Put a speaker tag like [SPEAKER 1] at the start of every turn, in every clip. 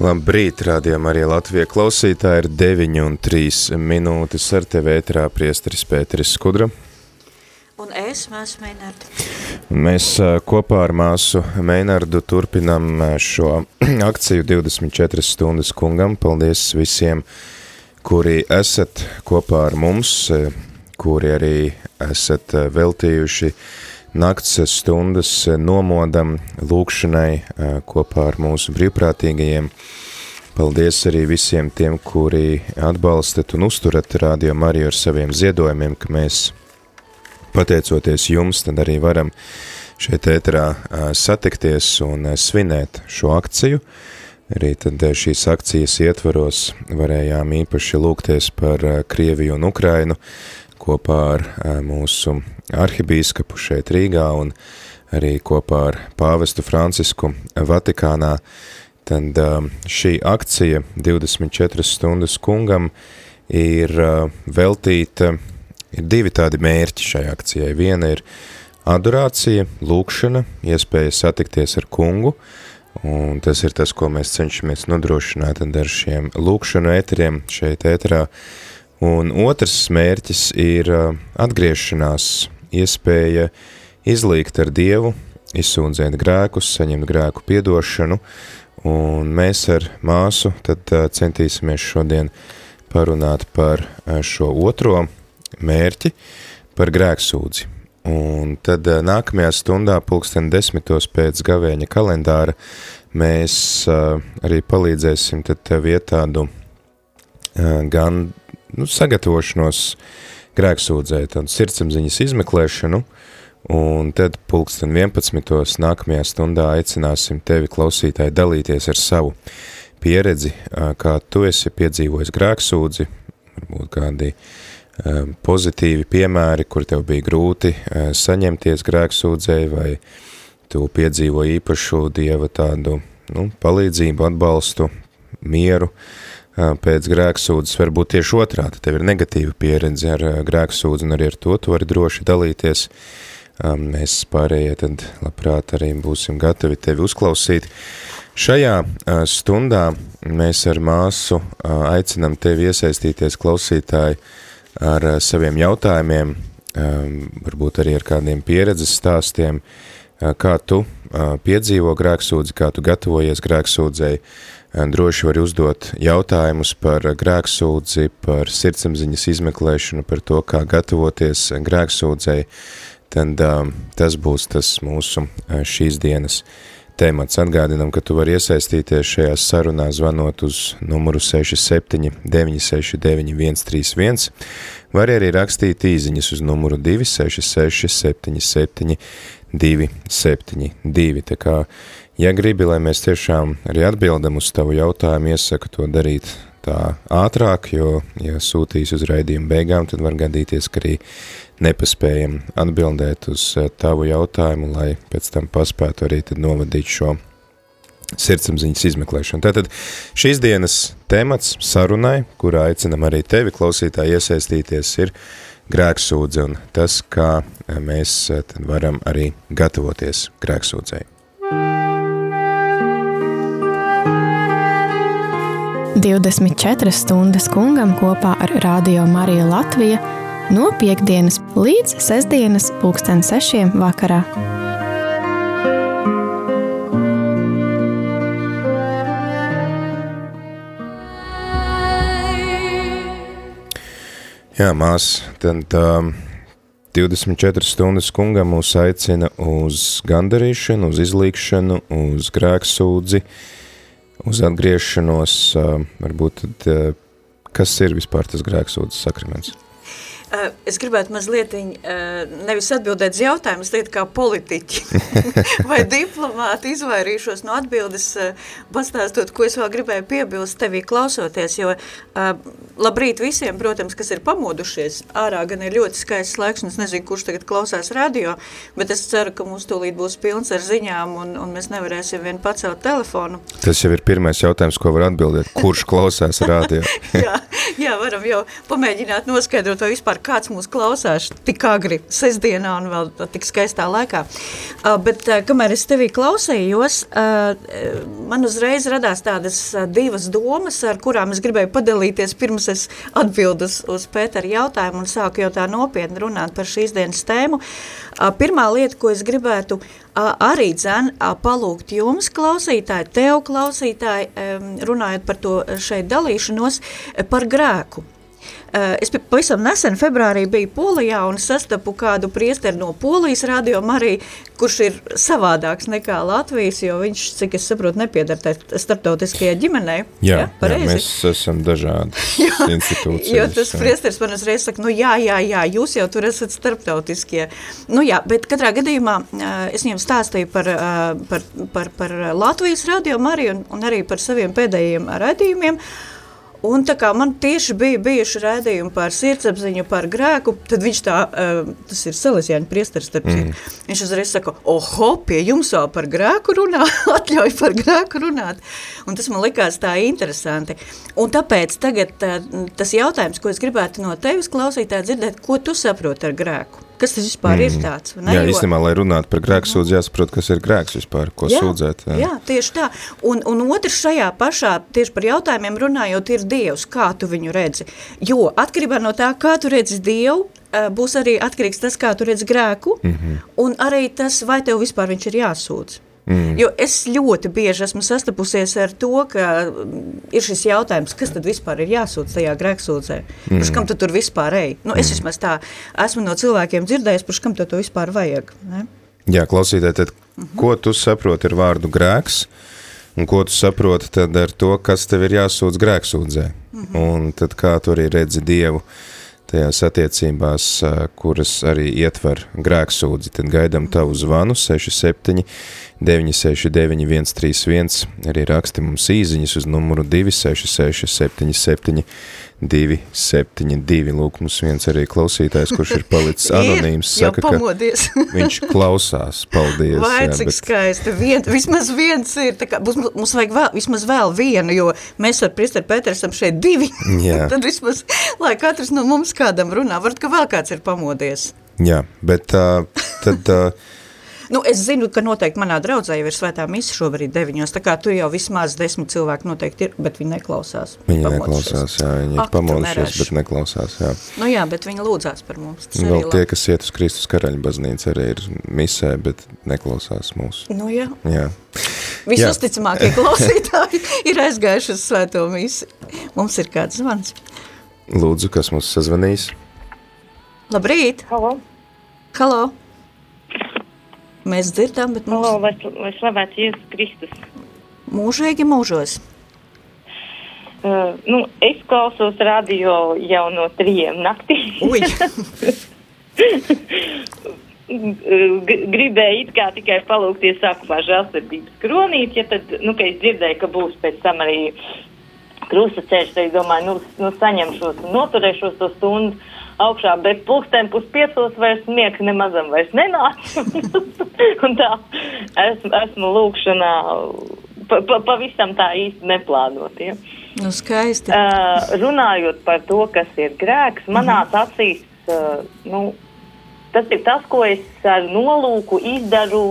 [SPEAKER 1] Labrīt, rādījumā arī Latvija klausītāji ir 9 un 3 minūtes ar tevi ētrā priesteris Pēteris Skudra.
[SPEAKER 2] Un es, māsu Meinardu.
[SPEAKER 1] Mēs kopā ar māsu Meinardu turpinam šo akciju 24 stundas kungam. Paldies visiem, kuri esat kopā ar mums, kuri arī esat veltījuši uh, nakts stundas nomodam lūkšanai kopā ar mūsu brīvprātīgajiem. Paldies arī visiem tiem, kuri atbalstat un uzturat Radio Mariju ar saviem ziedojumiem, ka mēs, pateicoties jums, tad arī varam šeit ēterā satikties un svinēt šo akciju. Arī tad šīs akcijas ietvaros varējām īpaši lūgties par Krieviju un Ukrainu kopā ar mūsu arhibīskapu šeit Rīgā un arī kopā ar pāvestu Francisku Vatikānā, tad um, šī akcija 24 stundas kungam ir uh, veltīta, ir divi tādi mērķi šai akcijai. Viena ir adorācija, lūkšana, iespēja satikties ar kungu, un tas ir tas, ko mēs cenšamies nodrošināt ar šiem lūkšanu ēteriem šeit ēterā. Un otrs mērķis ir uh, atgriešanās iespēja izlīgt ar Dievu, izsūdzēt grēkus, saņemt grēku piedošanu, un mēs ar māsu tad centīsimies šodien parunāt par šo otro mērķi, par grēksūdzi. Un tad nākamajā stundā, pulksten desmitos pēc gavēņa kalendāra, mēs arī palīdzēsim tad tev ietādu gan nu, sagatavošanos grēksūdzēt un sirdsapziņas izmeklēšanu, un tad pulksten 11. nākamajā stundā aicināsim tevi klausītāji dalīties ar savu pieredzi, kā tu esi piedzīvojis grēksūdzi, varbūt kādi pozitīvi piemēri, kur tev bija grūti saņemties grēksūdzēji, vai tu piedzīvo īpašu Dieva tādu nu, palīdzību, atbalstu, mieru, uh, pēc grēksūdzes var būt tieši otrādi. Tev ir negatīva pieredze ar grēksūdzi un arī ar to tu vari droši dalīties. Mēs pārējie tad labprāt arī būsim gatavi tevi uzklausīt. Šajā stundā mēs ar māsu aicinam tevi iesaistīties klausītāji ar saviem jautājumiem, varbūt arī ar kādiem pieredzes stāstiem, kā tu piedzīvo grēksūdzi, kā tu gatavojies grēksūdzēji, droši var uzdot jautājumus par grēksūdzi, par sirdsapziņas izmeklēšanu, par to, kā gatavoties grēksūdzei, tad tas būs tas mūsu šīs dienas temats. Atgādinam, ka tu vari iesaistīties šajā sarunā zvanot uz numuru 67 969 131, var arī rakstīt īziņas uz numuru 266 77 272, tā kā Ja gribi, lai mēs tiešām arī atbildam uz tavu jautājumu, iesaku to darīt tā ātrāk, jo, ja sūtīs uz raidījumu beigām, tad var gadīties, ka arī nepaspējam atbildēt uz eh, tavu jautājumu, lai pēc tam paspētu arī tad novadīt šo sirdsapziņas izmeklēšanu. Tātad šīs dienas temats sarunai, kurā aicinam arī tevi klausītāji iesaistīties, ir grēksūdze un tas, kā mēs eh, varam arī gatavoties grēksūdzei.
[SPEAKER 3] 24 stundas kungam kopā ar Radio Mariju Latviju no piekdienas līdz sestdienas pulksten sešiem vakarā.
[SPEAKER 1] Jā, mās, tad um, 24 stundas kungam mūs aicina uz gandarīšanu, uz izlīkšanu, uz grēksūdzi, uh, uz atgriešanos, varbūt tad, kas ir vispār tas grēksūdzes sakraments?
[SPEAKER 2] Eh, es gribētu mazliet eh, nevis atbildēt uz jautājumu, bet kā politiķi vai diplomāti izvairīšos no atbildes, eh, pastāstot, ko es vēl gribēju piebilst tevī klausoties, jo labrīt visiem, protams, kas ir pamodušies, ārā gan ir ļoti skaists laiks, un es nezinu, kurš tagad klausās radio, bet es ceru, ka mums tūlīt būs pilns ar ziņām, un, un mēs nevarēsim vien pacelt telefonu.
[SPEAKER 1] Tas jau ir pirmais jautājums, ko var atbildēt, kurš klausās radio?
[SPEAKER 2] jā, jā, varam jau pamēģināt noskaidrot, vai vispār vispār kāds mūs klausās tik agri sestdienā un vēl tik skaistā laikā. Uh, bet uh, kamēr es tevī klausījos, uh, man uzreiz radās tādas uh, divas domas, ar kurām es gribēju padalīties pirms es atbildu uz, Pētera jautājumu un sāku jau tā nopietni runāt par šīs dienas tēmu. Uh, pirmā lieta, ko es gribētu uh, arī dzen, uh, palūgt jums, klausītāji, tev klausītāji, um, runājot par to šeit dalīšanos, par grēku. Eh, es pavisam nesen, februārī, biju Polijā un sastapu kādu priesteri no Polijas radio arī, kurš ir savādāks nekā Latvijas, jo viņš, cik es saprotu, nepiedar starptautiskajai ģimenei.
[SPEAKER 1] Jā, ja, jā, mēs esam dažādi institūcijas.
[SPEAKER 2] Jo tas priesteris man uzreiz saka, nu jā, jā, jā, jūs jau tur esat starptautiskie. Nu jā, bet katrā gadījumā eh, es viņam stāstīju par, eh, par, par, par Latvijas radio arī un, un arī par saviem pēdējiem raidījumiem. Un tā kā man tieši bija bijuši rādījumi par sirdsapziņu, par grēku, tad viņš tā, uh, tas ir Salesiāņu priesteris, mm. viņš uzreiz saka, oho, pie jums vēl par grēku runā, atļauj par grēku runāt. Un tas man likās tā interesanti. Un tāpēc tagad uh, tas jautājums, ko es gribētu no tevis klausītā dzirdēt, ko tu saproti ar grēku? Kas tas vispār mm. ir tāds?
[SPEAKER 1] Ne? Jā, īstenībā, lai runātu par grēku sūdzi, jāsaprot, kas ir grēks vispār, ko jā, sūdzēt.
[SPEAKER 2] Jā. jā, tieši tā. Un, un otrs šajā pašā, tieši par jautājumiem runājot, ir Dievs, kā tu viņu redzi. Jo atkarībā no tā, kā tu redzi Dievu, eh, būs arī atkarīgs tas, kā tu redzi grēku, mm -hmm. un arī tas, vai tev vispār viņš ir jāsūdz. Mm. Jo es ļoti bieži esmu sastapusies ar to, ka mm, ir šis jautājums, kas tad vispār ir jāsūdz tajā grēksūdzē. Mm. Par kam tu tur vispār ej? Nu, es mm. vismaz tā esmu no cilvēkiem dzirdējis, par kam to vispār vajag. Ne?
[SPEAKER 1] Jā, klausītāji, tad mm -hmm. ko tu saproti ar vārdu grēks? Un ko tu saproti tad ar to, kas tev ir jāsūdz grēksūdzē? Mm -hmm. Un tad kā tu arī redzi Dievu? Tajās attiecībās, kuras arī ietver grēksūdzi, tad gaidām tavu zvanu 67 969 131, arī raksti mums īziņas uz numuru 266 77 272. Lūk, mums viens arī klausītājs, kurš ir palicis anonīms, saka, ka viņš klausās. Paldies.
[SPEAKER 2] Vai jā, cik bet... skaisti. Vien, vismaz viens ir, tā kā, mums, mums vajag vēl, vismaz vēl vienu, jo mēs ar Priesteru Pēteru esam šeit divi. Jā. Tad vismaz, lai katrs no mums kādam runā, varbūt, ka vēl kāds ir pamodies.
[SPEAKER 1] Jā, bet uh, tad... Uh,
[SPEAKER 2] Nu, es zinu, ka noteikti manā draudzē jau ir svētā misa šobrīd deviņos, tā kā tur jau vismaz desmit cilvēki noteikti ir, bet viņi neklausās.
[SPEAKER 1] Viņi neklausās, jā, viņi ir pamodušies, bet neklausās, jā.
[SPEAKER 2] Nu jā, bet viņi lūdzās par mums.
[SPEAKER 1] Vēl tie, kas iet uz Kristus karaļa baznīca, arī ir misē, bet neklausās mūs.
[SPEAKER 2] Nu jā.
[SPEAKER 1] Jā.
[SPEAKER 2] Visusticamākie klausītāji ir aizgājuši uz svēto misi. Mums ir kāds zvans.
[SPEAKER 1] Lūdzu, kas mums sazvanīs?
[SPEAKER 2] Labrīt!
[SPEAKER 4] Halo!
[SPEAKER 2] Halo! Mēs dzirdam, bet
[SPEAKER 4] mums... Halo, lai, lai slavēts Jēzus Kristus.
[SPEAKER 2] Mūžīgi mūžos.
[SPEAKER 4] Uh, nu, es klausos radio jau no trījiem naktī. Gribēju it kā tikai palūkties sākumā žēlsirdības kronīt, ja tad, nu, ka es dzirdēju, ka būs pēc tam arī krustaceļš, tad es domāju, nu, nu saņemšos un noturēšos to stundu augšā, bet pulksten puspiecos vairs miegs nemazam vairs nenāca. un tā esmu, esmu lūkšanā pa, pa, pavisam tā īsti neplānot. Ja.
[SPEAKER 2] Nu, skaisti.
[SPEAKER 4] Uh, runājot par to, kas ir grēks, manās mm -hmm. acīs, uh, nu, tas ir tas, ko es ar nolūku izdaru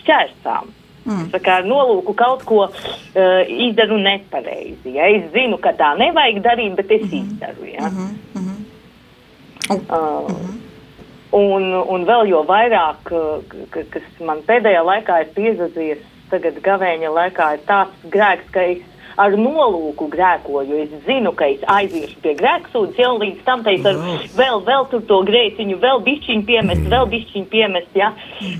[SPEAKER 4] šķērsām. Mm. Kā ar nolūku kaut ko uh, izdaru nepareizi. Ja? Es zinu, ka tā nevajag darīt, bet es mm -hmm. izdaru. Ja? Mm -hmm. Uh, un, un vēl jo vairāk, kas man pēdējā laikā ir piezadījies, tagad gavēņa laikā ir tāds grēks, ka es ar nolūku grēkoju. Es zinu, ka es aiziešu pie grēksūdzes, jau līdz tam varu vēl, vēl tur to grēciņu, vēl bišķiņu piemest, vēl bišķiņu piemest, ja.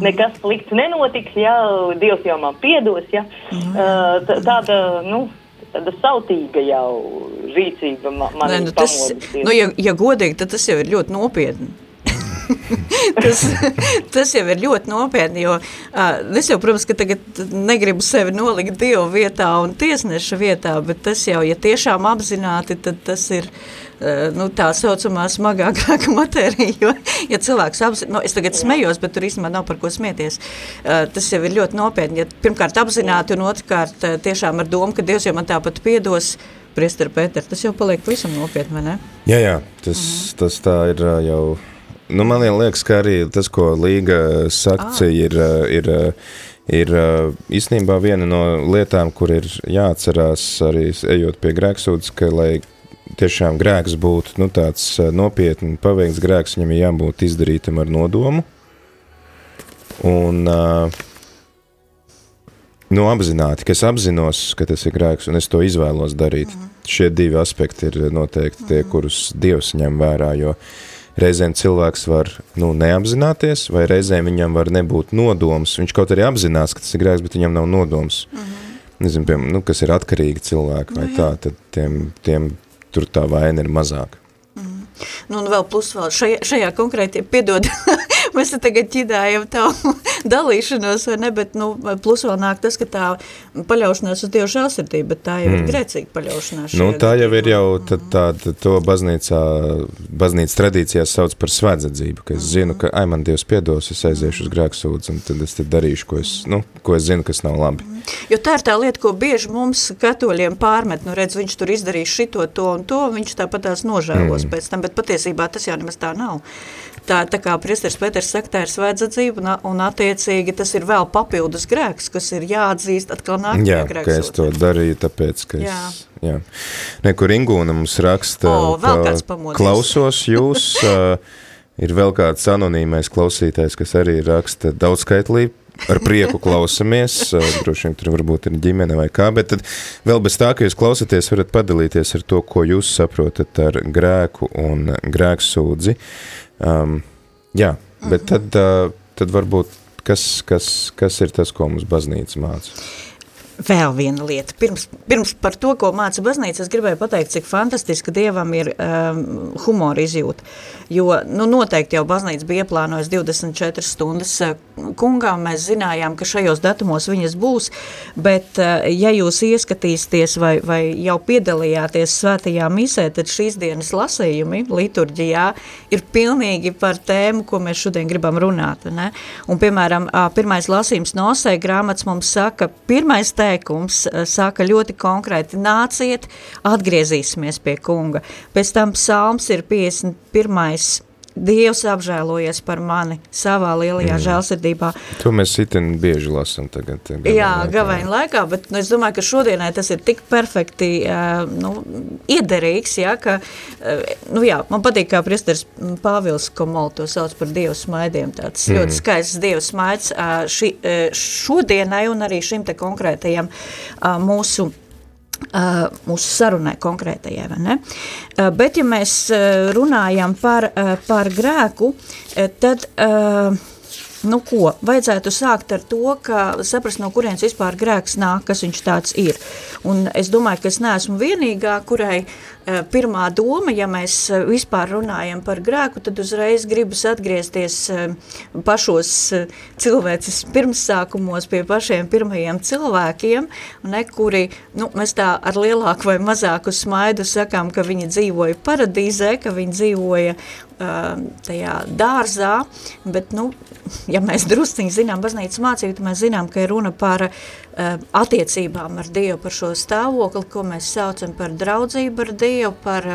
[SPEAKER 4] Nekas slikts nenotiks, ja. Dievs jau man piedos, ja. Uh, tāda, nu, tāda sautīga jau rīcība man, Nē, nu, tas,
[SPEAKER 2] nu, ja, ja godīgi, tad tas jau ir ļoti nopietni. tas, tas jau ir ļoti nopietni, jo uh, es jau, protams, ka tagad negribu sevi nolikt Dievu vietā un tiesneša vietā, bet tas jau, ja tiešām apzināti, tad tas ir uh, nu, tā saucamā smagākā matērija, jo, ja cilvēks apzināti, nu, es tagad smējos, bet tur īstenībā nav par ko smieties, uh, tas jau ir ļoti nopietni, ja pirmkārt apzināti un otrkārt uh, tiešām ar domu, ka Dievs jau man tāpat piedos, priesteri Pēter, tas jau paliek pavisam nopietni, vai ne?
[SPEAKER 1] Jā, jā, tas, -hmm. tas tā ir jau, nu man liekas, ka arī tas, ko Līga sakcija ah. ir, ir, ir īstenībā viena no lietām, kur ir jāatcerās arī ejot pie grēksūdas, ka lai tiešām grēks būtu nu, tāds nopietni paveikts grēks, viņam ir jābūt izdarītam ar nodomu. Un uh, Nu, apzināti, ka es apzinos, ka tas ir grēks, un es to izvēlos darīt. Mm -hmm. Šie divi aspekti ir noteikti tie, mhm. kurus Dievs ņem vērā, jo reizēm cilvēks var nu, neapzināties, vai reizēm viņam var nebūt nodoms. Viņš kaut arī apzinās, ka tas ir grēks, bet viņam nav nodoms. Mm -hmm. Nezinu, piemēram, nu, kas ir atkarīgi cilvēki vai nu tā, tad tiem, tiem tur tā vaina ir mazāk.
[SPEAKER 2] Nu, un vēl plus vēl šajā, šajā konkrēti, piedod, mēs te tagad ķidājam tavu dalīšanos, vai ne, bet nu, plus vēl nāk tas, ka tā paļaušanās uz Dievu žēlsirdību, bet tā jau mm. ir grēcīga paļaušanās.
[SPEAKER 1] Nu, tā jau ir jau, tad, tā, tad to baznīcā, baznīcas tradīcijās sauc par svēdzadzību, ka es mm. zinu, ka, ai, man Dievs piedos, es aiziešu uz grēksūdzu, un tad es tad darīšu, ko es, nu, ko es zinu, kas nav labi. Mm.
[SPEAKER 2] Jo tā ir tā lieta, ko bieži mums katoļiem pārmet, nu redz, viņš tur izdarīs šito, to un to, viņš tāpat tās nožēlos mm. pēc tam, bet patiesībā tas jau nemaz tā nav. Tā, tā kā priesteris Pēters saka, tā ir svētdzība, un, un attiecīgi tas ir vēl papildus grēks, kas ir jāatzīst atkal nākamajā grēks.
[SPEAKER 1] Jā, ka es to darīju, tāpēc, ka jā. es, jā. Nekur Ingūna mums raksta,
[SPEAKER 2] o, ka
[SPEAKER 1] klausos jūs, uh, ir vēl kāds anonīmais klausītājs, kas arī raksta daudzskaitlī ar prieku klausamies, droši vien tur varbūt ir ģimene vai kā, bet tad vēl bez tā, ka jūs klausaties, varat padalīties ar to, ko jūs saprotat ar grēku un grēksūdzi. Um, jā, bet tad, uh, tad varbūt kas, kas, kas ir tas, ko mums baznīca māca?
[SPEAKER 2] Vēl viena lieta. Pirms, pirms par to, ko māca baznīca, es gribēju pateikt, cik fantastiski Dievam ir um, humora izjūta. Jo nu, noteikti jau baznīca bija ieplānojis 24 stundas uh, kungām. Mēs zinājām, ka šajos datumos viņas būs, bet uh, ja jūs ieskatīsieties vai, vai jau piedalījāties svētajā misē, tad šīs dienas lasījumi liturģijā ir pilnīgi par tēmu, ko mēs šodien gribam runāt. Ne? Un, piemēram, pirmais lasījums no Osei grāmatas mums saka, pirmais tēma teikums eh, saka ļoti konkrēti, nāciet, atgriezīsimies pie kunga. Pēc tam psalms ir 51. Dievs apžēlojies par mani savā lielajā mm. žēlsirdībā.
[SPEAKER 1] To mēs itin bieži lasam tagad.
[SPEAKER 2] tagad Jā, gavēņa laikā, bet nu, es domāju, ka šodienai tas ir tik perfekti uh, nu, iederīgs, ja, ka, uh, nu jā, man patīk, kā priesteris Pāvils Komol to sauc par Dievu smaidiem, tāds mm. ļoti skaists Dievu smaids uh, ši, šodienai un arī šim te konkrētajam mūsu mūsu sarunai konkrētajai. Uh, bet, ja mēs uh, runājam par, uh, par grēku, uh, tad uh, Nu, ko? Vajadzētu sākt ar to, ka saprast, no kurienes vispār grēks nāk, kas viņš tāds ir. Un es domāju, ka es neesmu vienīgā, kurai uh, pirmā doma, ja mēs uh, vispār runājam par grēku, tad uzreiz gribas atgriezties uh, pašos cilvēces pirmsākumos pie pašiem pirmajiem cilvēkiem, ne, kuri, nu, mēs tā ar lielāku vai mazāku smaidu sakām, ka viņi dzīvoja paradīzē, ka viņi dzīvoja tajā dārzā, bet, nu, ja mēs drusciņi zinām baznīcas mācību, tad mēs zinām, ka ir runa par attiecībām ar Dievu, par šo stāvokli, ko mēs saucam par draudzību ar Dievu, par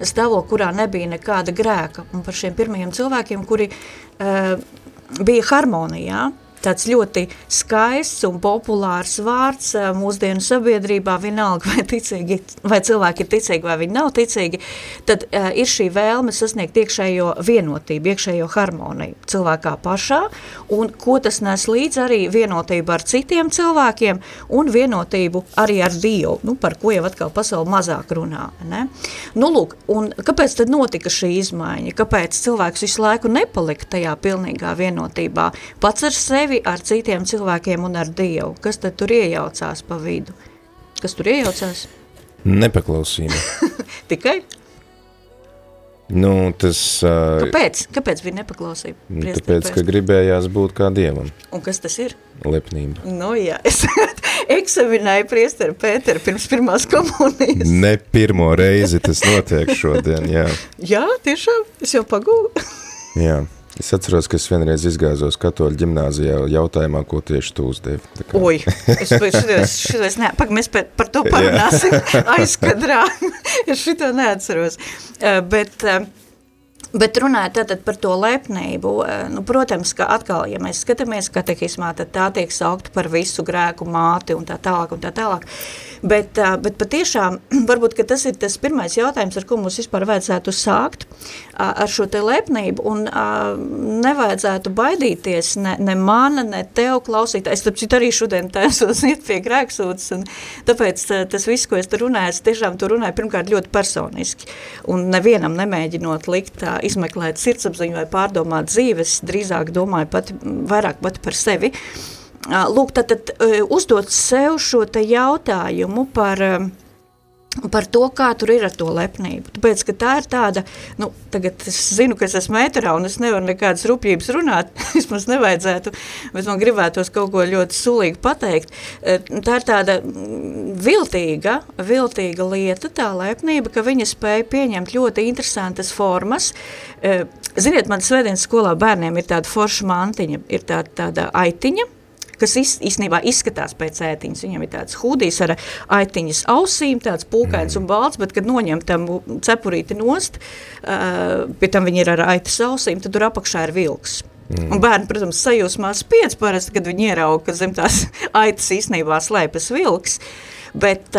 [SPEAKER 2] stāvokli, kurā nebija nekāda grēka, un par šiem pirmajiem cilvēkiem, kuri bija harmonijā, tāds ļoti skaists un populārs vārds mūsdienu sabiedrībā, vienalga vai, ticīgi, vai cilvēki ir ticīgi vai viņi nav ticīgi, tad uh, ir šī vēlme sasniegt iekšējo vienotību, iekšējo harmoniju cilvēkā pašā, un ko tas nes līdz arī vienotību ar citiem cilvēkiem un vienotību arī ar Dievu, nu, par ko jau atkal pasauli mazāk runā. Ne? Nu, lūk, un kāpēc tad notika šī izmaiņa? Kāpēc cilvēks visu laiku nepalika tajā pilnīgā vienotībā? Pats ar sevi sevi, ar citiem cilvēkiem un ar Dievu. Kas tad tur iejaucās pa vidu? Kas tur iejaucās?
[SPEAKER 1] Nepaklausība.
[SPEAKER 2] Tikai?
[SPEAKER 1] Nu, tas... Uh,
[SPEAKER 2] Kāpēc? Kāpēc bija nepaklausība?
[SPEAKER 1] Nu, Priestri, tāpēc, pēc? ka gribējās būt kā Dievam.
[SPEAKER 2] Un kas tas ir?
[SPEAKER 1] Lepnība.
[SPEAKER 2] Nu jā, es eksaminēju priesteru Pēteru pirms pirmās komunijas.
[SPEAKER 1] Ne pirmo reizi tas notiek šodien, jā.
[SPEAKER 2] jā, tiešām, es jau pagūlu.
[SPEAKER 1] jā. Es atceros, ka es vienreiz izgāzos katoļu ģimnāzijā jautājumā, ko tieši tu uzdevi.
[SPEAKER 2] Kā... Oi, es šitos ne, pak, mēs par, par to parunāsim aizkadrā. es šito neatceros. Uh, bet, uh, Bet runājot par to lepnību, nu, protams, ka atkal, ja mēs skatāmies katehismā, tad tā tiek saukta par visu grēku māti un tā tālāk un tā tālāk. Bet, bet patiešām, varbūt, tas ir tas pirmais jautājums, ar ko mums vispār vajadzētu sākt ar šo te lepnību un nevajadzētu baidīties ne, ne mana, ne tev klausīt. Es tāpēc arī šodien taisos iet pie grēksūdas un tāpēc tas viss, ko es te runāju, es tiešām to runāju pirmkārt ļoti personiski un nevienam nemēģinot likt tā izmeklēt sirdsapziņu vai pārdomāt dzīves, drīzāk domāju pati, vairāk pati par sevi. Lūk, tad, tad uzdot sev šo jautājumu par par to, kā tur ir ar to lepnību. Tāpēc, ka tā ir tāda, nu, tagad es zinu, ka es esmu metrā un es nevaru nekādas rupjības runāt, vismaz nevajadzētu, bet man gribētos kaut ko ļoti sulīgi pateikt. E, tā ir tāda viltīga, viltīga lieta, tā lepnība, ka viņa spēja pieņemt ļoti interesantas formas. E, ziniet, man svētdienas skolā bērniem ir tāda forša mantiņa, ir tāda, tāda aitiņa, kas iz, īstenībā izskatās pēc ētiņas. Viņam ir tāds hudijs ar aitiņas ausīm, tāds pūkains mm. un balts, bet, kad noņem tam cepurīti nost, uh, pie tam viņi ir ar aitas ausīm, tad tur apakšā ir vilks. Mm. Un bērni, protams, sajūsmā spiedz parasti, kad viņi ierauga, ka zem tās aitas īstenībā slēpjas vilks. Uh, Bet,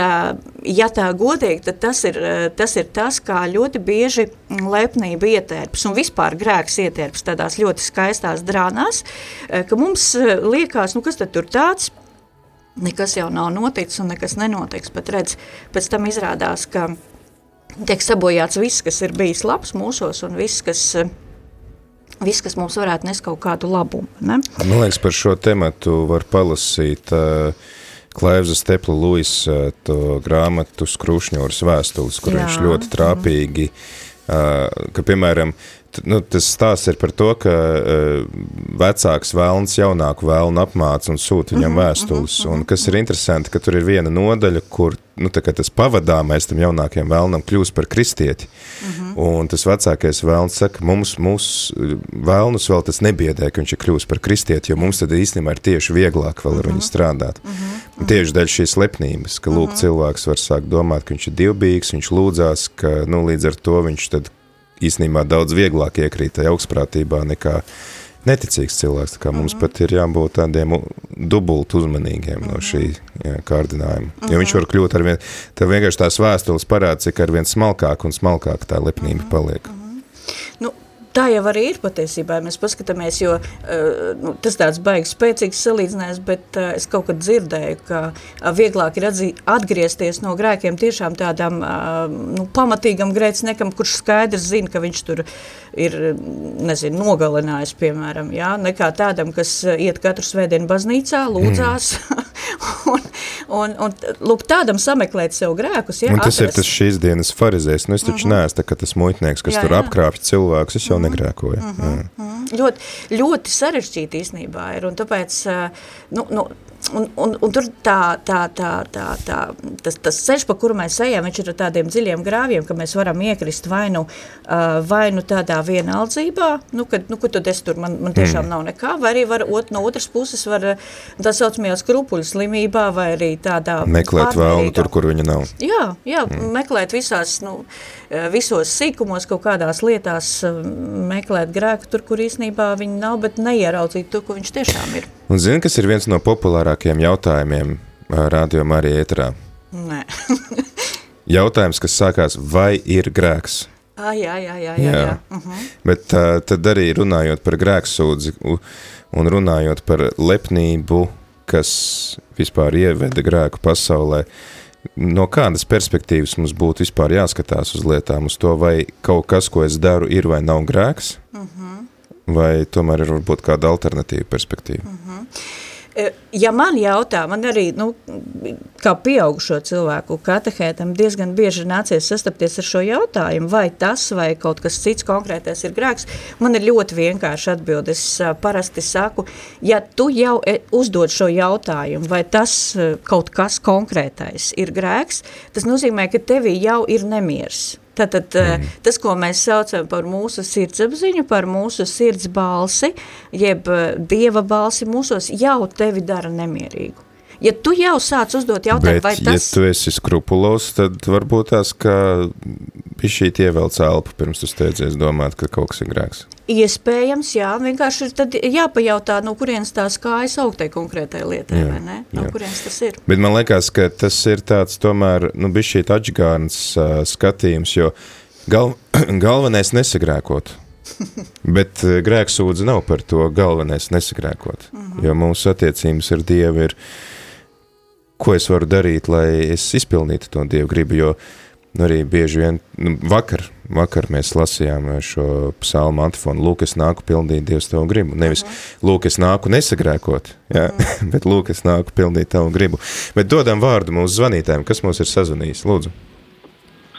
[SPEAKER 2] ja tā godīgi, tad tas ir, tas ir tas, kā ļoti bieži lepnība ietērps un vispār grēks ietērps tādās ļoti skaistās drānās, ka mums liekas, nu kas tad tur tāds, nekas jau nav noticis un nekas nenotiks, bet redz, pēc tam izrādās, ka tiek sabojāts viss, kas ir bijis labs mūsos un viss, kas viss, kas mums varētu nes kaut kādu labumu. Ne?
[SPEAKER 1] Man liekas, par šo tematu var palasīt uh, Klaivza Stepla Luis eh, to grāmatu Skrušņūras vēstules, kur Jā. viņš ļoti trāpīgi, uh, ka, piemēram, nu, tas stāsts ir par to, ka uh, vecāks vēlns jaunāku vēlnu apmāca un sūta viņam mm -hmm, vēstules. Un kas ir interesanti, ka tur ir viena nodaļa, kur nu, tas pavadāmais tam jaunākajam vēlnam kļūst par kristieti. Mm -hmm. Un tas vecākais vēlns saka, mums, mums vēlnus vēl tas nebiedē, ka viņš ir kļūst par kristieti, jo mums tad īstenībā ir tieši vieglāk vēl ar mm -hmm. viņu mhm. strādāt. Mm -hmm. Tieši dēļ šīs lepnības, ka lūk, mm -hmm. cilvēks var sākt domāt, ka viņš ir divbīgs, viņš lūdzās, ka nu, līdz ar to viņš tad īstenībā daudz vieglāk iekrīt tajā augstprātībā nekā neticīgs cilvēks. Tā kā mums mm -hmm. pat ir jābūt tādiem dubult uzmanīgiem mm -hmm. no šī jā, kārdinājuma. Mm -hmm. Jo viņš var kļūt ar vien, tev vienkārši tās vēstules parāda, cik ar vien smalkāk un smalkāk tā lepnība mhm. paliek. Mm -hmm.
[SPEAKER 2] Tā jau arī ir patiesībā, mēs paskatāmies, jo uh, nu, tas tāds baigs spēcīgs salīdzinājums, bet uh, es kaut kad dzirdēju, ka uh, vieglāk ir atgriezties no grēkiem tiešām tādam nu, pamatīgam grēciniekam, kurš skaidrs zina, ka viņš tur ir, nezinu, nogalinājis, piemēram, jā, nekā tādam, kas iet katru svētdienu baznīcā, lūdzās, mm. un, un, un, lūk, tādam sameklēt sev grēkus, jā,
[SPEAKER 1] Un tas atrast. ir tas šīs dienas farizēs, nu es taču mm -hmm. neesmu tā, ka tas muitnieks, kas jā, tur apkrāpj cilvēkus, es jau jau negrēkoja. Mm -hmm,
[SPEAKER 2] mm -hmm. Ļoti, ļoti sarežģīti īstenībā ir, un tāpēc, eh, nu, nu, Un, un, un tur tā, tā, tā, tā, tā, tas, tas ceļš, pa kuru mēs ejam, viņš ir ar tādiem dziļiem grāviem, ka mēs varam iekrist vai nu, uh, vai nu tādā vienaldzībā, nu, kad, nu, kad es tur, man, man tiešām mm. nav nekā, vai arī var, ot, no otras puses var tā saucamajā skrupuļu slimībā, vai arī tādā
[SPEAKER 1] Meklēt vēlnu tur, kur viņa nav.
[SPEAKER 2] Jā, jā mm. meklēt visās, nu, visos sīkumos kaut kādās lietās meklēt grēku tur, kur īstenībā viņi nav, bet neieraudzīt to, ko viņš tiešām ir.
[SPEAKER 1] Un zini, kas ir viens no populārākajiem jautājumiem radio Marija ēterā?
[SPEAKER 2] Nē.
[SPEAKER 1] Jautājums, kas sākās, vai ir grēks?
[SPEAKER 2] Ah, jā, jā, jā. jā, jā. jā. Uh
[SPEAKER 1] -huh. Bet uh, tad arī runājot par grēksūdzi un runājot par lepnību, kas vispār ieveda grēku pasaulē, no kādas perspektīvas mums būtu vispār jāskatās uz lietām, uz to, vai kaut kas, ko es daru, ir vai nav grēks? Uh -huh vai tomēr ir varbūt kāda alternatīva perspektīva? Mm -hmm.
[SPEAKER 2] Ja man jautā, man arī, nu, kā pieaugušo cilvēku katehētam diezgan bieži nācies sastapties ar šo jautājumu, vai tas vai kaut kas cits konkrētais ir grēks, man ir ļoti vienkārši atbild. Es parasti saku, ja tu jau e, uzdod šo jautājumu, vai tas kaut kas konkrētais ir grēks, tas nozīmē, ka tevī jau ir nemiers Tātad mm. tas, ko mēs saucam par mūsu sirdsapziņu, par mūsu sirds balsi, jeb dieva balsi mūsos, jau tevi dara nemierīgu. Ja tu jau sāc uzdot jautājumu,
[SPEAKER 1] Bet,
[SPEAKER 2] vai tas...
[SPEAKER 1] ja tu esi skrupulos, tad varbūt tās, ka šī ievelc elpu pirms tu steidzies domāt, ka kaut kas ir grēks.
[SPEAKER 2] Iespējams, jā, vienkārši tad jāpajautā, no kurienes tās kājas augtai konkrētai lietai, jā, vai ne? No jā. kurienes tas ir.
[SPEAKER 1] Bet man liekas, ka tas ir tāds tomēr, nu, bišķi šī atžgārns uh, skatījums, jo gal, galvenais nesagrēkot. Bet grēksūdze nav par to galvenais nesagrēkot, mm -hmm. jo mūsu attiecības ar Dievu ir, ko es varu darīt, lai es izpildītu to Dievu gribu, jo nu, arī bieži vien, nu, vakar, vakar mēs lasījām šo psalmu antifonu, lūk, es nāku pildīt Dievs tavu gribu, nevis uh -huh. lūk, es nāku nesagrēkot, ja? uh -huh. bet lūk, es nāku pildīt tavu gribu. Bet dodam vārdu mūsu zvanītājiem, kas mūs ir sazvanījis, lūdzu.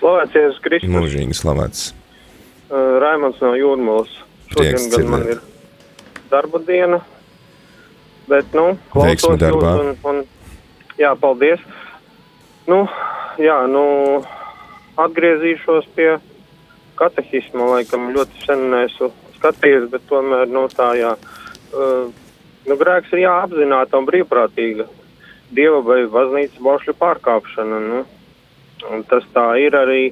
[SPEAKER 5] Slavēts Jēzus Kristus.
[SPEAKER 1] Mūžīgi slavēts.
[SPEAKER 5] Uh, Raimonds no Jūrmalas. Šodien gan man ir darba diena, bet, nu, klausos
[SPEAKER 1] darbā.
[SPEAKER 5] jūs un, un, jā, paldies. Nu, jā, nu, atgriezīšos pie katehisma, laikam ļoti sen neesmu skatījies, bet tomēr, nu, tā, jā, uh, nu, grēks ir jāapzināta un brīvprātīga. Dieva vai baznīcas baušļu pārkāpšana, nu, un tas tā ir arī,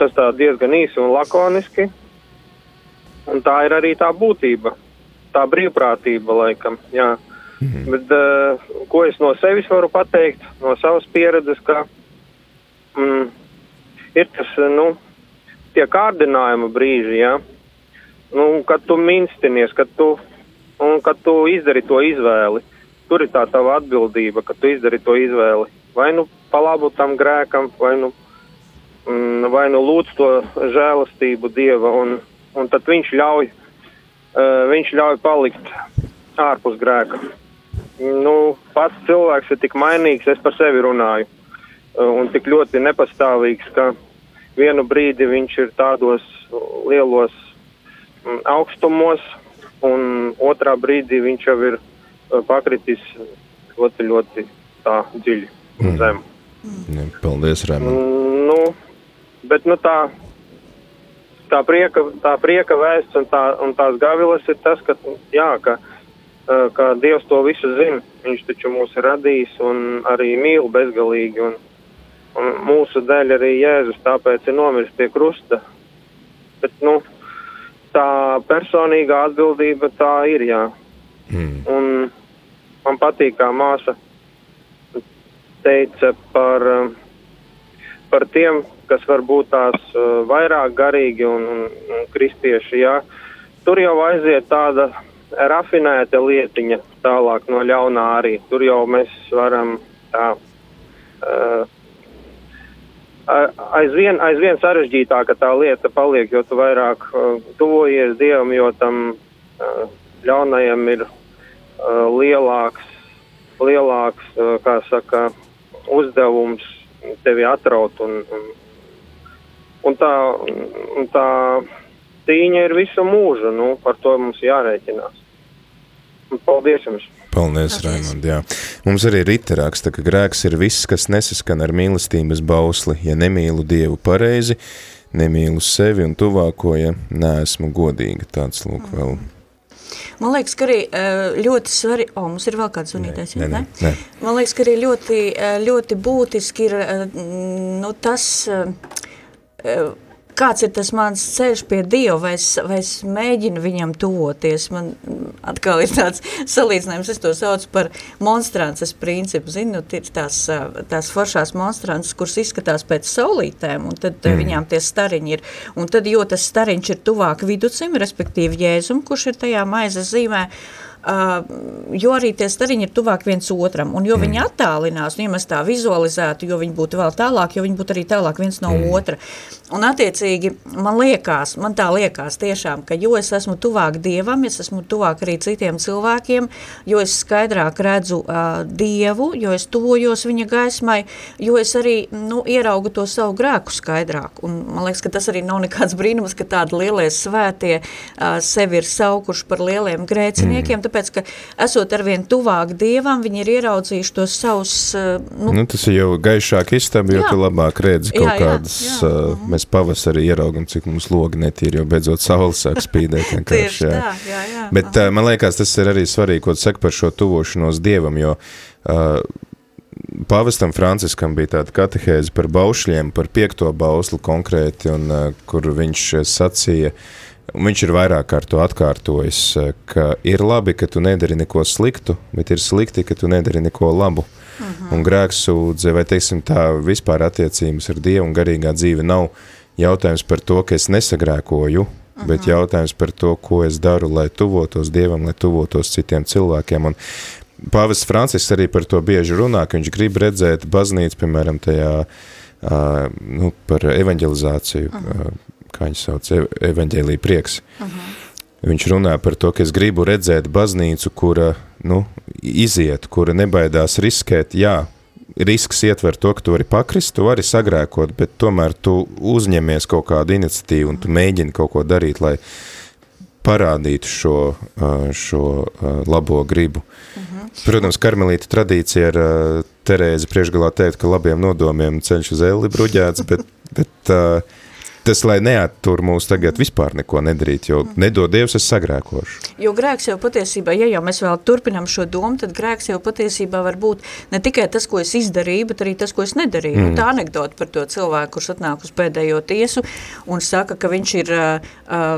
[SPEAKER 5] tas tā diezgan īsi un lakoniski, un tā ir arī tā būtība, tā brīvprātība, laikam, jā. Mhm. Bet, uh, ko es no sevis varu pateikt, no savas pieredzes, ka, mm, ir tas, nu, tie kārdinājuma brīži, ja, nu, kad tu minstinies, kad tu, un kad tu izdari to izvēli. Tur ir tā tava atbildība, ka tu izdari to izvēli. Vai nu pa labu tam grēkam, vai nu, mm, vai nu lūdz to žēlastību Dieva, un, un tad viņš ļauj, uh, viņš ļauj palikt ārpus grēka. Nu, pats cilvēks ir tik mainīgs, es par sevi runāju, uh, un tik ļoti nepastāvīgs, ka vienu brīdi viņš ir tādos lielos mm, augstumos, un otrā brīdī viņš jau ir uh, pakritis ļoti, ļoti tā dziļi mm. zem.
[SPEAKER 1] Mm. Paldies, Rēmā.
[SPEAKER 5] Mm, nu, bet, nu, tā, tā prieka, tā prieka vēsts un, tā, un tās gavilas ir tas, ka, jā, ka, ka Dievs to visu zina. Viņš taču mūs ir radījis un arī mīl bezgalīgi. Un, Un mūsu dēļ arī Jēzus tāpēc ir nomiris pie krusta. Bet, nu, tā personīgā atbildība tā ir, jā. Mm. Un man patīk, kā māsa teica par, par tiem, kas varbūt tās uh, vairāk garīgi un, un, un kristieši, jā. Tur jau aiziet tāda rafinēta lietiņa tālāk no ļaunā arī. Tur jau mēs varam tā. Uh, aizvien, aizvien sarežģītāka tā lieta paliek, jo tu vairāk uh, tuvojies Dievam, jo tam uh, ļaunajam ir uh, lielāks, lielāks, uh, kā saka, uzdevums tevi atraut un, un, un tā, un tā cīņa ir visu mūžu, nu, par to mums jārēķinās. Paldies jums!
[SPEAKER 1] Paldies, Raimond, jā. Mums arī Rita raksta, ka grēks ir viss, kas nesaskan ar mīlestības bausli. Ja nemīlu Dievu pareizi, nemīlu sevi un tuvāko, ja neesmu godīga. Tāds lūk vēl.
[SPEAKER 2] Man liekas, ka arī ļoti svarīgi, o, mums ir vēl kāds zvanītājs,
[SPEAKER 1] ne? Ne, ne?
[SPEAKER 2] Man liekas, ka arī ļoti, ļoti būtiski ir nu, tas, kāds ir tas mans ceļš pie Dieva, vai es, vai es mēģinu viņam tuvoties. Man atkal ir tāds salīdzinājums, es to saucu par monstrances principu. Zinu, ir tās, tās foršās monstrances, kuras izskatās pēc saulītēm, un tad mm. viņām tie stariņi ir. Un tad, jo tas stariņš ir tuvāk viducim, respektīvi Jēzum, kurš ir tajā maizes zīmē, Uh, jo arī tie stariņi ir tuvāk viens otram, un jo mm. viņi attālinās, nu, ja mēs tā vizualizētu, jo viņi būtu vēl tālāk, jo viņi būtu arī tālāk viens no mm. otra. Un attiecīgi, man liekas, man tā liekas tiešām, ka jo es esmu tuvāk Dievam, es esmu tuvāk arī citiem cilvēkiem, jo es skaidrāk redzu uh, Dievu, jo es tuvojos viņa gaismai, jo es arī, nu, ieraugu to savu grēku skaidrāk. Un man liekas, ka tas arī nav nekāds brīnums, ka tādi lielie svētie uh, sevi ir saukuši par lieliem grēciniekiem, mm tāpēc, ka esot arvien tuvāk Dievam, viņi ir ieraudzījuši tos savus...
[SPEAKER 1] Nu, nu, tas ir jau gaišāk istaba, jo
[SPEAKER 2] Jā.
[SPEAKER 1] tu labāk redzi kaut
[SPEAKER 2] Jā, jā,
[SPEAKER 1] kādas,
[SPEAKER 2] jā.
[SPEAKER 1] uh, mēs pavasarī ieraugam, cik mums logi netīri, jo beidzot saules sāk spīdēt.
[SPEAKER 2] Tieši tā, jā, jā.
[SPEAKER 1] Bet uh, man liekas, tas ir arī svarīgi, ko tu saki par šo tuvošanos Dievam, jo uh, Pāvestam Franciskam bija tāda katehēze par baušļiem, par piekto bauslu konkrēti, un uh, kur viņš uh, sacīja, un viņš ir vairāk kārt to atkārtojis, uh, ka ir labi, ka tu nedari neko sliktu, bet ir slikti, ka tu nedari neko labu. Uh -huh. Un grēksūdze, vai teiksim tā, vispār attiecības ar Dievu un garīgā dzīve nav jautājums par to, ka es nesagrēkoju, -huh. bet jautājums par to, ko es daru, lai tuvotos Dievam, lai tuvotos citiem cilvēkiem. Un Pāvests Francisks arī par to bieži runā, ka viņš grib redzēt baznīcu, piemēram, tajā uh, nu, par evanģelizāciju, -huh. uh, kā viņš sauc, ev evanģēlī prieks. Uh -huh. Viņš runā par to, ka es gribu redzēt baznīcu, kura nu, iziet, kura nebaidās riskēt, jā, risks ietver to, ka tu vari pakrist, tu vari sagrēkot, bet tomēr tu uzņemies kaut kādu iniciatīvu un tu mēģini kaut ko darīt, lai parādītu šo, šo labo gribu. Uh -huh. Protams, karmelīta tradīcija ar Terēzi priekšgalā teikt, ka labiem nodomiem ceļš uz elli bruģēts, bet, bet uh, tas, lai neattur mūs tagad vispār neko nedarīt, jo nedod Dievs, es sagrēkošu.
[SPEAKER 2] Jo grēks jau patiesībā, ja jau mēs vēl turpinam šo domu, tad grēks jau patiesībā var būt ne tikai tas, ko es izdarīju, bet arī tas, ko es nedarīju. Mm. Nu, tā anekdota par to cilvēku, kurš atnāk uz pēdējo tiesu un saka, ka viņš ir uh,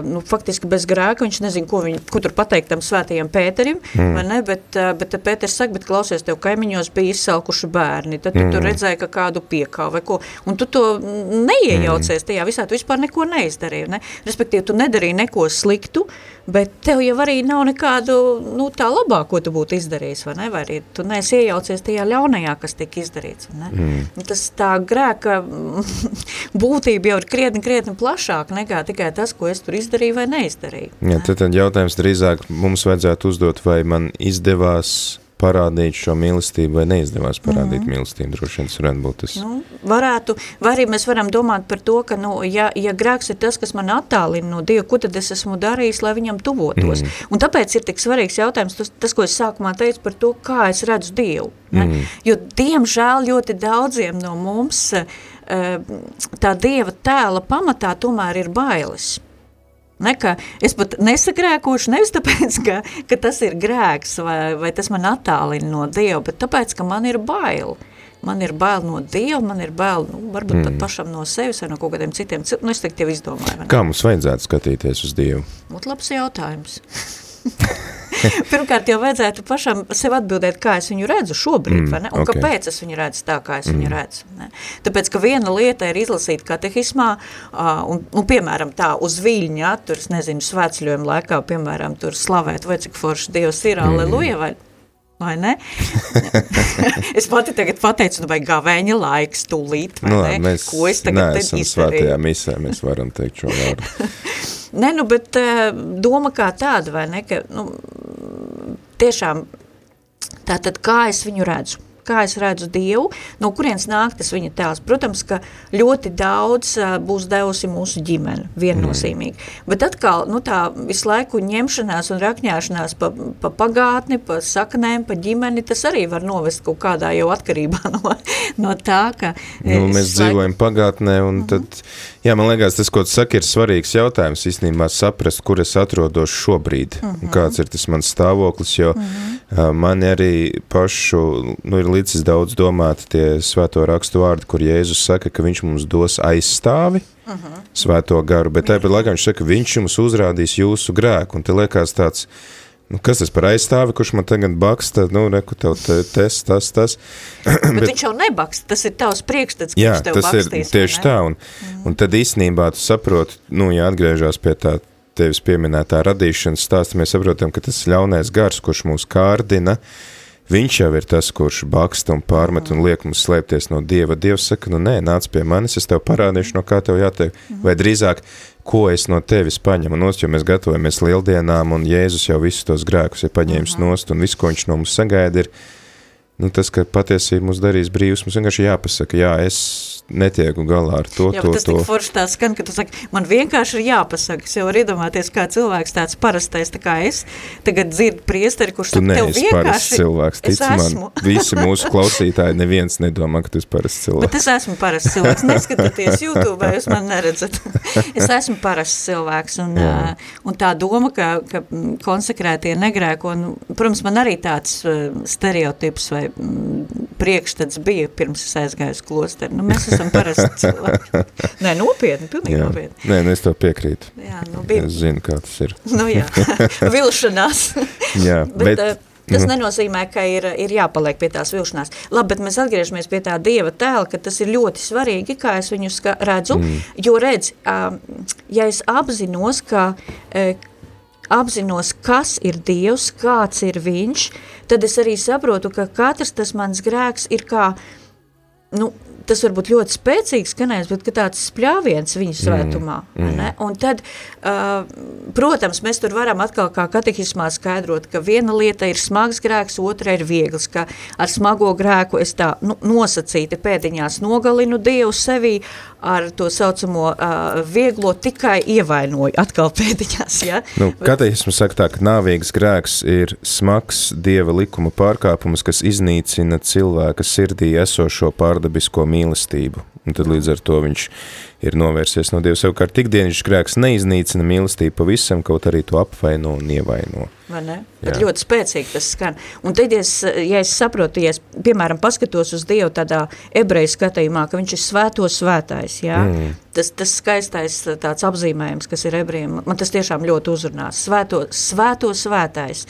[SPEAKER 2] nu, faktiski bez grēka, viņš nezin, ko, viņ, ko tur pateikt tam svētajam Pēterim, mm. vai ne, bet, uh, bet Pēters saka, bet klausies, tev kaimiņos bija izsalkuši bērni, tad tu mm. tur redzēji, ka kādu piekā vai ko, un tu to neiejaucies tajā visā, tu vispār neko neizdarīji, ne? respektīvi, tu nedarīji neko sliktu, bet tev jau arī nav nekādu, nu, tā labā, ko tu būtu izdarījis, vai ne, vai arī tu neesi iejaucies tajā ļaunajā, kas tika izdarīts, ne? Mm. Tas tā grēka būtība jau ir krietni, krietni plašāk nekā tikai tas, ko es tur izdarīju vai neizdarīju.
[SPEAKER 1] Jā, tad, tad jautājums drīzāk mums vajadzētu uzdot, vai man izdevās parādīt šo mīlestību vai neizdevās parādīt mm -hmm. mīlestību, droši vien tas varētu būt tas.
[SPEAKER 2] Nu, varētu, vai arī mēs varam domāt par to, ka, nu, ja, ja grēks ir tas, kas man attālina no Dieva, ko tad es esmu darījis, lai viņam tuvotos? Mm. Un tāpēc ir tik svarīgs jautājums, tas, tas, ko es sākumā teicu par to, kā es redzu Dievu. Ne? Mm. Jo, diemžēl, ļoti daudziem no mums tā Dieva tēla pamatā tomēr ir bailes. Ne, es pat nesagrēkošu nevis tāpēc, ka, ka tas ir grēks vai, vai tas man attālina no Dieva, bet tāpēc, ka man ir bail. Man ir bail no Dieva, man ir bail, nu, varbūt mm. pat pašam no sevis vai no kaut kādiem citiem. Nu, es teiktu, jau izdomāju.
[SPEAKER 1] Kā mums vajadzētu skatīties uz Dievu?
[SPEAKER 2] Ot, labs jautājums. Pirmkārt, jau vajadzētu pašam sev atbildēt, kā es viņu redzu šobrīd, mm, vai ne? Un okay. kāpēc es viņu redzu tā, kā es mm. viņu redzu. Ne? Tāpēc, ka viena lieta ir izlasīt katehismā, uh, un, nu, piemēram, tā uz viļņa, tur, nezinu, svētceļojuma laikā, piemēram, tur slavēt, vai cik forši Dievs ir, mm. aleluja, vai vai ne? es pati tagad pateicu, nu vai gavēņa laiks tūlīt, vai
[SPEAKER 1] nu,
[SPEAKER 2] ne?
[SPEAKER 1] Mēs
[SPEAKER 2] Ko es tagad
[SPEAKER 1] neesam svētajā misē, mēs varam teikt šo vārdu.
[SPEAKER 2] ne, nu, bet uh, doma kā tāda, vai ne, ka, nu, tiešām, tātad kā es viņu redzu? Kā es redzu Dievu, no kurienes nāk tas viņa tēls. Protams, ka ļoti daudz uh, būs devusi mūsu ģimene, viennozīmīgi. Mm. Bet atkal, nu tā visu laiku ņemšanās un rakņāšanās pa, pa pagātni, pa saknēm, pa ģimeni, tas arī var novest kaut kādā jau atkarībā no, no tā, ka...
[SPEAKER 1] Nu, mēs dzīvojam laiku... pagātnē un mm -hmm. tad, jā, man liekas, tas, ko tu saki, ir svarīgs jautājums, īstenībā saprast, kur es atrodos šobrīd, mm -hmm. kāds ir tas mans stāvoklis, jo mm -hmm. uh, mani arī pašu, nu, ir līdzis daudz domāti tie svēto rakstu vārdi, kur Jēzus saka, ka viņš mums dos aizstāvi, uh -huh. svēto garu, bet tāpat laikā viņš saka, viņš jums uzrādīs jūsu grēku, un te liekas tāds, nu, kas tas par aizstāvi, kurš man tagad baksta, nu, reku tev te, tes, tas, tas.
[SPEAKER 2] bet, bet viņš jau nebaksta, tas ir tavs priekšstats,
[SPEAKER 1] jā, viņš tev tas bakstīs. Ir tieši tā, un, mm. un tad īstenībā tu saproti, nu, ja atgriežās pie tā tevis pieminētā radīšanas stāsta, mēs saprotam, ka tas ļaunais gars, kurš mūs kārdina, uh, Viņš jau ir tas, kurš baksta un pārmet un liek mums slēpties no Dieva. Dievs saka, nu nē, nāc pie manis, es tev parādīšu, no kā tev jātiek. Vai drīzāk, ko es no tevis paņemu nost, jo mēs gatavojamies lieldienām un Jēzus jau visus tos grēkus ir paņēmis nost un viss, ko viņš no mums sagaida, ir nu, tas, ka patiesība mūs darīs brīvs, mums vienkārši jāpasaka, jā, es netieku galā ar to,
[SPEAKER 2] Jā,
[SPEAKER 1] to,
[SPEAKER 2] tas
[SPEAKER 1] to.
[SPEAKER 2] tik forši tā skan, ka tu saki, man vienkārši ir jāpasaka. Es jau varu iedomāties, kā cilvēks tāds parastais, tā kā es tagad dzirdu priesteri, kurš
[SPEAKER 1] Tu
[SPEAKER 2] saka, tev vienkārši...
[SPEAKER 1] cilvēks,
[SPEAKER 2] es
[SPEAKER 1] tic man.
[SPEAKER 2] esmu.
[SPEAKER 1] Visi mūsu klausītāji, neviens nedomā, ka tu esi parasts
[SPEAKER 2] Bet
[SPEAKER 1] cilvēks.
[SPEAKER 2] es esmu parasts cilvēks. Neskatieties YouTube, jūs man neredzat. Es esmu parasts cilvēks. Un,
[SPEAKER 1] Jā.
[SPEAKER 2] un tā doma, ka, ka konsekrētie negrēko, nu, protams, man arī tāds stereotips vai priekšstats bija pirms es aizgāju uz klosteri. Nu, mēs esam parasti cilvēki. Nē, nopietni, pilnīgi
[SPEAKER 1] Jā.
[SPEAKER 2] nopietni.
[SPEAKER 1] Nē, nu es tev piekrītu.
[SPEAKER 2] Jā, nu bija,
[SPEAKER 1] Es zinu, kā tas ir.
[SPEAKER 2] nu jā, vilšanās.
[SPEAKER 1] Jā,
[SPEAKER 2] Bet,
[SPEAKER 1] bet,
[SPEAKER 2] bet tas nenozīmē, ka ir, ir jāpaliek pie tās vilšanās. Labi, bet mēs atgriežamies pie tā dieva tēla, ka tas ir ļoti svarīgi, kā es viņu ska redzu, mm. jo redz, ja es apzinos, ka uh, apzinos, kas ir Dievs, kāds ir viņš, tad es arī saprotu, ka katrs tas mans grēks ir kā, nu, tas var būt ļoti spēcīgs skanējums, bet ka tāds spļāviens viņa svētumā. Mm, mm. Un tad, uh, protams, mēs tur varam atkal kā katehismā skaidrot, ka viena lieta ir smags grēks, otra ir viegls, ka ar smago grēku es tā nu, nosacīti pēdiņās nogalinu Dievu sevī, ar to saucamo uh, vieglo tikai ievainoju atkal pēdiņās, ja?
[SPEAKER 1] nu, kateismu saka tā, ka nāvīgs grēks ir smags dieva likuma pārkāpums, kas iznīcina cilvēka sirdī esošo pārdabisko mīlestību. Un tad līdz ar to viņš ir novērsies no Dieva. Savukārt tikdienišķis grēks neiznīcina mīlestību pavisam, kaut arī to apvaino un ievaino.
[SPEAKER 2] Vai ne? Bet ļoti spēcīgi tas skan. Un tad, ja es, ja es saprotu, ja es, piemēram, paskatos uz Dievu tādā ebreju skatījumā, ka viņš ir svēto svētājs, jā? Mm. Tas, tas skaistais tāds apzīmējums, kas ir ebrejiem, man tas tiešām ļoti uzrunās. Svēto, svēto svētājs,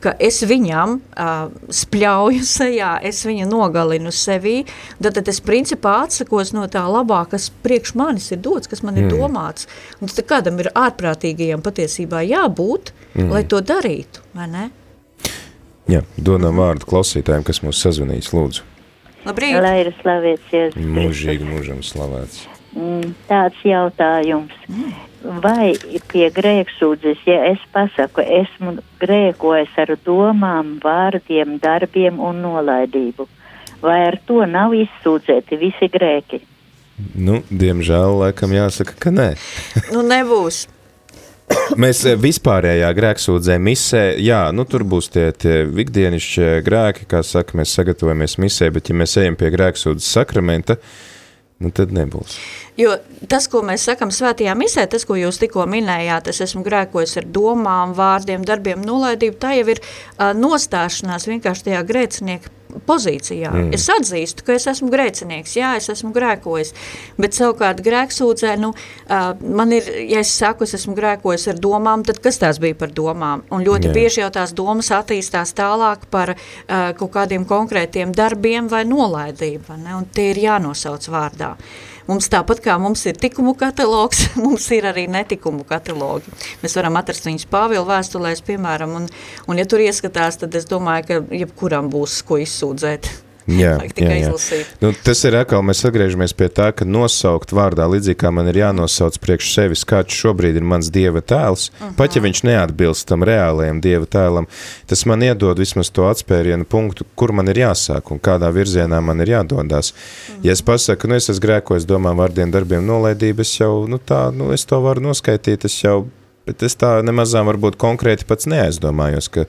[SPEAKER 2] ka es viņam uh, spļauju sejā, es viņu nogalinu sevī, tad, tad es principā atsakos no tā labā, kas priekš manis ir dots, kas man ir mm. domāts. Un tad kādam ir ārprātīgajam patiesībā jābūt, mm. lai to darītu, vai ne?
[SPEAKER 1] Jā, dodam vārdu klausītājiem, kas mūs sazvanīs, lūdzu.
[SPEAKER 2] Labrīt!
[SPEAKER 6] Lai ir slavēts Jēzus.
[SPEAKER 1] Mūžīgi mūžam slavēts.
[SPEAKER 6] Mm, Tāds jautājums. Vai pie grēksūdzes, ja es pasaku, esmu grēkojis ar domām, vārdiem, darbiem un nolaidību, vai ar to nav izsūdzēti visi grēki?
[SPEAKER 1] Nu, diemžēl, laikam jāsaka, ka nē.
[SPEAKER 2] Nu, nebūs.
[SPEAKER 1] Mēs eh, vispārējā grēksūdzē misē, jā, nu tur būs tie, tie ikdienišķie grēki, kā saka, mēs sagatavojamies misē, bet ja mēs ejam pie grēksūdzes sakramenta, nu tad nebūs.
[SPEAKER 2] Jo tas, ko mēs sakam svētajā misē, tas, ko jūs tikko minējāt, es esmu grēkojis ar domām, vārdiem, darbiem, nolaidību, tā jau ir uh, nostāšanās vienkārši tajā grēcinieka pozīcijā. Mm. Es atzīstu, ka es esmu grēcinieks, jā, es esmu grēkojis, bet savukārt grēksūdzē, nu, uh, man ir, ja es saku, es esmu grēkojis ar domām, tad kas tās bija par domām? Un ļoti
[SPEAKER 1] Jā.
[SPEAKER 2] bieži jau tās domas attīstās tālāk par uh, kaut kādiem konkrētiem darbiem vai nolaidību, ne? un tie ir jānosauc vārdā. Mums tāpat kā mums ir tikumu katalogs, mums ir arī netikumu katalogi. Mēs varam atrast viņus Pāvila vēstulēs, piemēram, un, un ja tur ieskatās, tad es domāju, ka jebkuram būs ko izsūdzēt.
[SPEAKER 1] Jā, jā, jā. Nu, tas ir atkal, mēs atgriežamies pie tā, ka nosaukt vārdā, līdzīgi kā man ir jānosauc priekš sevis, kāds šobrīd ir mans dieva tēls, uh -huh. pat ja viņš neatbilst tam reālajam dieva tēlam, tas man iedod vismaz to atspērienu punktu, kur man ir jāsāk un kādā virzienā man ir jādodās. Uh -huh. Ja es pasaku, nu es esmu grēkojis domām, vārdiem, darbiem, nolaidību, es jau, nu tā, nu es to varu noskaitīt, es jau, bet es tā nemazām varbūt konkrēti pats neaizdomājos, ka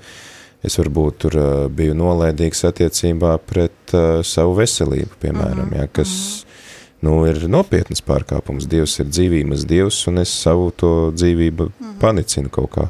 [SPEAKER 1] es varbūt tur uh, biju nolaidīgs attiecībā pret uh, savu veselību, piemēram, ja, kas nu, ir nopietnas pārkāpums. Dievs ir dzīvības dievs, un es savu to dzīvību panicinu kaut kā.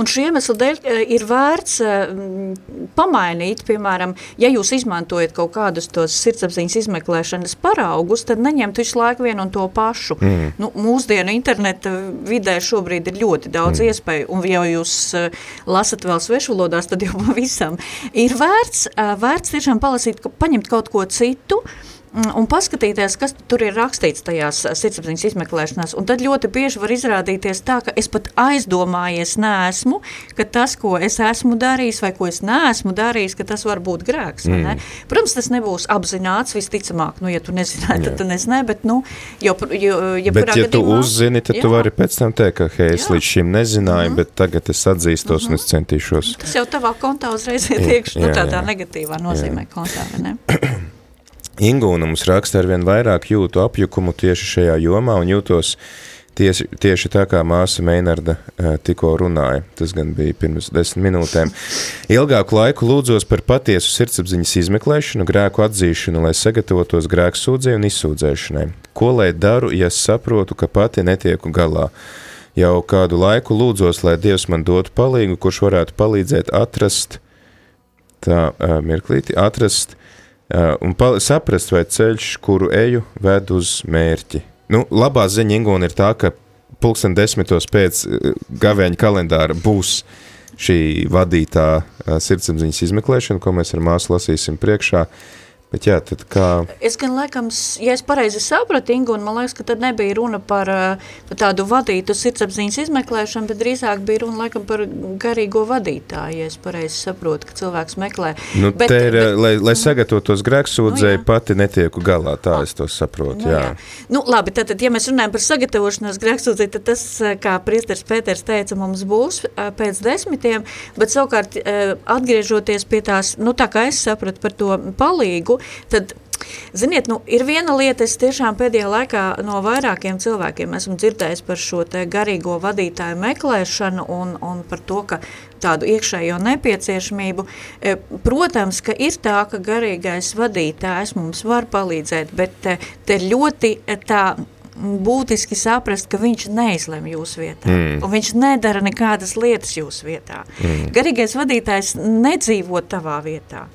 [SPEAKER 2] Un šī iemesla dēļ eh, ir vērts m, pamainīt, piemēram, ja jūs izmantojat kaut kādus tos sirdsapziņas izmeklēšanas paraugus, tad neņemt visu laiku vienu un to pašu. Mm. Nu, mūsdienu interneta vidē šobrīd ir ļoti daudz mm. iespēju, un ja jūs uh, lasat vēl svešvalodās, tad jau pavisam ir vērts, uh, vērts tiešām palasīt, paņemt kaut ko citu, mm, un paskatīties, kas tur ir rakstīts tajās sirdsapziņas izmeklēšanās. Un tad ļoti bieži var izrādīties tā, ka es pat aizdomājies neesmu, ka tas, ko es esmu darījis vai ko es neesmu darījis, ka tas var būt grēks. Mm. Ne? Protams, tas nebūs apzināts visticamāk, nu, ja tu nezināji, tad tu nezināji, bet, nu, jo, jo, ja
[SPEAKER 1] bet, ja
[SPEAKER 2] gadījumā,
[SPEAKER 1] tu uzzini, tad jā. tu vari pēc tam teikt, ka, hei, es jā. līdz šim nezināju, mm. bet tagad es atzīstos mm -hmm. un es centīšos.
[SPEAKER 2] Tas jau tavā kontā uzreiz ir iekš, nu, tādā jā. negatīvā nozīmē jā. kontā, vai ne?
[SPEAKER 1] Ingūna mums raksta ar vien vairāk jūtu apjukumu tieši šajā jomā un jūtos tieši, tieši tā kā māsa Meinarda tikko runāja. Tas gan bija pirms desmit minūtēm. Ilgāku laiku lūdzos par patiesu sirdsapziņas izmeklēšanu, grēku atzīšanu, lai sagatavotos grēku sūdzēju un izsūdzēšanai. Ko lai daru, ja saprotu, ka pati netieku galā? Jau kādu laiku lūdzos, lai Dievs man dotu palīgu, kurš varētu palīdzēt atrast, tā mirklīti, atrast un saprast, vai ceļš, kuru eju, ved uz mērķi. Nu, labā ziņa Ingūna ir tā, ka pulksten desmitos pēc uh, gavēņa kalendāra būs šī vadītā uh, sirdsapziņas izmeklēšana, ko mēs ar māsu lasīsim priekšā. Uh, Bet jā, tad kā...
[SPEAKER 2] Es gan laikam, ja es pareizi sapratu, Ingu, un man liekas, ka tad nebija runa par, par tādu vadītu sirdsapziņas izmeklēšanu, bet drīzāk bija runa laikam par garīgo vadītāju, ja es pareizi saprotu, ka cilvēks meklē.
[SPEAKER 1] Nu, bet, te ir, bet, lai, lai sagatavotos grēksūdzēji, nu, pati netieku galā, tā es to saprotu, nu, jā. jā.
[SPEAKER 2] Nu, labi, tad, tad, ja mēs runājam par sagatavošanos grēksūdzēji, tad tas, kā priesters Pēters teica, mums būs pēc desmitiem, bet savukārt atgriežoties pie tās, nu tā kā es sapratu par to palīgu, tad Ziniet, nu, ir viena lieta, es tiešām pēdējā laikā no vairākiem cilvēkiem esmu dzirdējis par šo garīgo vadītāju meklēšanu un, un par to, ka tādu iekšējo nepieciešamību. E, protams, ka ir tā, ka garīgais vadītājs mums var palīdzēt, bet te, te ļoti e, tā būtiski saprast, ka viņš neizlem jūsu vietā. Mm. Un viņš nedara nekādas lietas jūsu vietā. Mm. Garīgais vadītājs nedzīvo tavā vietā.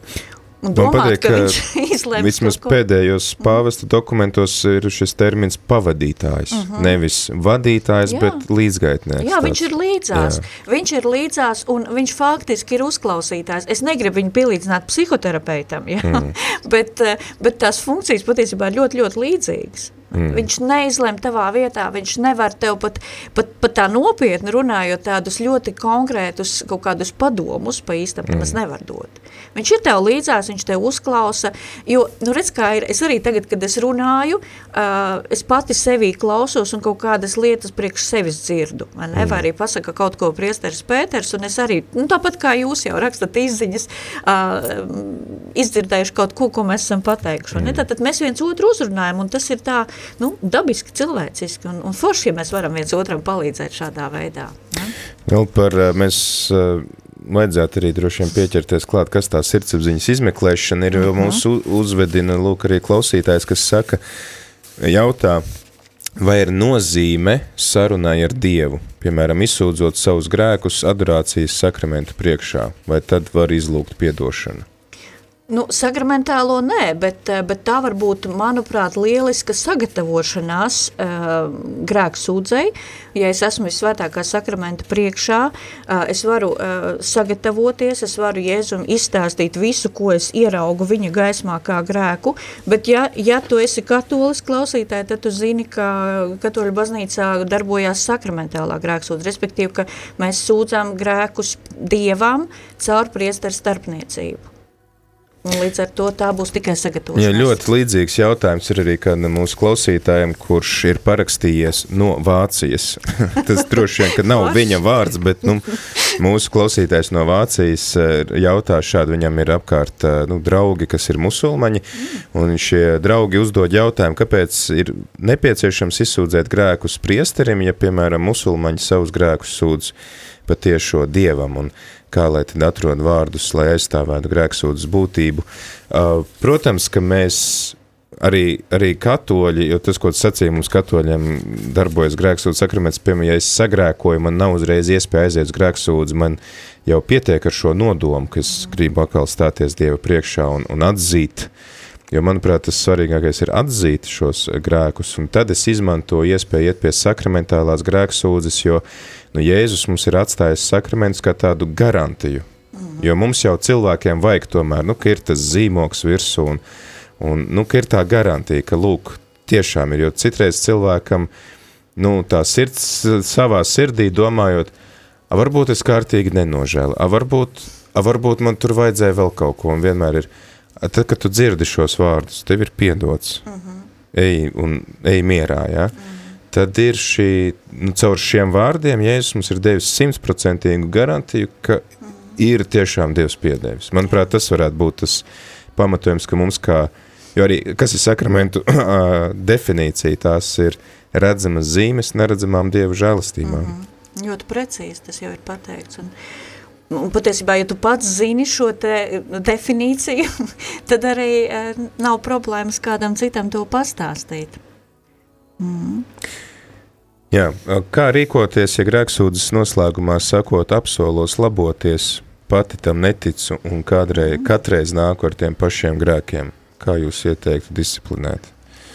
[SPEAKER 2] Domāt, Man patīk, ka viņš izlēma
[SPEAKER 1] vismaz ko... pēdējos mhm. pāvesta mm. dokumentos ir šis termins pavadītājs. Mm -hmm. Nevis vadītājs, Jā. bet līdzgaitnieks.
[SPEAKER 2] Jā, tāds. viņš ir līdzās. Jā. Viņš ir līdzās un viņš faktiski ir uzklausītājs. Es negribu viņu pielīdzināt psihoterapeitam, ja? mm. bet, eh, bet tās funkcijas patiesībā ir ļoti, ļoti līdzīgas. Mm. Viņš neizlem tavā vietā, viņš nevar tev pat, pat, pat tā nopietni runājot tādus ļoti konkrētus kaut kādus padomus pa īstam, mm. tas nevar dot. Viņš ir tev līdzās, viņš tev uzklausa, jo, nu redz kā ir, es arī tagad, kad es runāju, uh, es pati sevī klausos un kaut kādas lietas priekš sevis dzirdu, ne, mm. arī pasaka kaut ko priesteris Pēters, un es arī, nu tāpat kā jūs jau rakstat izziņas, uh, izdzirdējuši kaut ko, ko mēs esam pateikuši, mm. ne, tad, tad mēs viens otru uzrunājam, un tas ir tā, nu, dabiski cilvēciski un, un forši, ja mēs varam viens otram palīdzēt šādā veidā. Ja?
[SPEAKER 1] Vēl par mēs vajadzētu arī droši vien pieķerties klāt, kas tā sirdsapziņas izmeklēšana ir, jo mhm. mūs uzvedina, lūk, arī klausītājs, kas saka, jautā, vai ir nozīme sarunai ar Dievu, piemēram, izsūdzot savus grēkus adorācijas sakramentu priekšā, vai tad var izlūgt piedošanu?
[SPEAKER 2] Nu, sakramentālo nē, bet, eh, bet tā var būt, manuprāt, lieliska sagatavošanās uh, grēku sūdzei. Ja es esmu visvētākā sakramenta priekšā, uh, es varu uh, sagatavoties, es varu Jēzum izstāstīt visu, ko es ieraugu viņa gaismā kā grēku, bet ja, ja tu esi katolis klausītāji, tad tu zini, ka katoļu baznīcā darbojās sakramentālā grēksūdze, respektīvi, ka mēs sūdzām grēkus Dievam caur priesteru starpniecību. Līdz ar to tā būs tikai sagatavošanās.
[SPEAKER 1] Jā, ļoti līdzīgs jautājums ir arī mūsu klausītājiem, kurš ir parakstījies no Vācijas. Tas droši vien, ka nav viņa vārds, bet nu, mūsu klausītājs no Vācijas eh, jautā šādi, viņam ir apkārt eh, nu, draugi, kas ir musulmaņi, un šie draugi uzdod jautājumu, kāpēc ir nepieciešams izsūdzēt grēkus priesterim, ja, piemēram, musulmaņi savus grēkus sūdz patiešo dievam. Un, kā lai tad atrod vārdus, lai aizstāvētu grēksūdas būtību. Uh, protams, ka mēs arī, arī katoļi, jo tas, ko tu sacīji, mums katoļiem darbojas grēksūdas sakraments, piemēram, ja es sagrēkoju, man nav uzreiz iespēja aiziet uz grēksūdzi, man jau pietiek ar šo nodomu, ka es gribu atkal stāties Dieva priekšā un, un atzīt, jo, manuprāt, tas svarīgākais ir atzīt šos grēkus, un tad es izmantoju iespēju iet pie sakramentālās grēksūdzes, jo uh, Nu, Jēzus mums ir atstājis sakramentus kā tādu garantiju, mm. jo mums jau cilvēkiem vajag tomēr, nu, ka ir tas zīmoks virsū un, Un, nu, ka ir tā garantija, ka, lūk, tiešām ir, jo citreiz cilvēkam, nu, tā sirds savā sirdī domājot, a, varbūt es kārtīgi nenožēlu, a, varbūt, a, varbūt man tur vajadzēja vēl kaut ko, un vienmēr ir, a, tad, kad tu dzirdi šos vārdus, tev ir piedots, -huh. ej un ej mierā, ja? -huh tad ir šī, nu, caur šiem vārdiem, Jēzus mums ir devis simtprocentīgu garantiju, ka ir tiešām Dievs piedevis. Manuprāt, tas varētu būt tas pamatojums, ka mums kā, jo arī, kas ir sakramentu definīcija, tās ir redzamas zīmes neredzamām Dieva žēlastībām. Mm
[SPEAKER 2] -hmm. Ļoti precīzi tas jau ir pateikts. Un, un patiesībā, ja tu pats zini šo te definīciju, tad arī e, nav problēmas kādam citam to pastāstīt.
[SPEAKER 1] Mm. Jā, kā rīkoties, ja grēksūdzes noslēgumā sakot apsolos laboties, pati tam neticu un kādreiz, katreiz nāku ar tiem pašiem grēkiem? Kā jūs ieteiktu disciplinēt?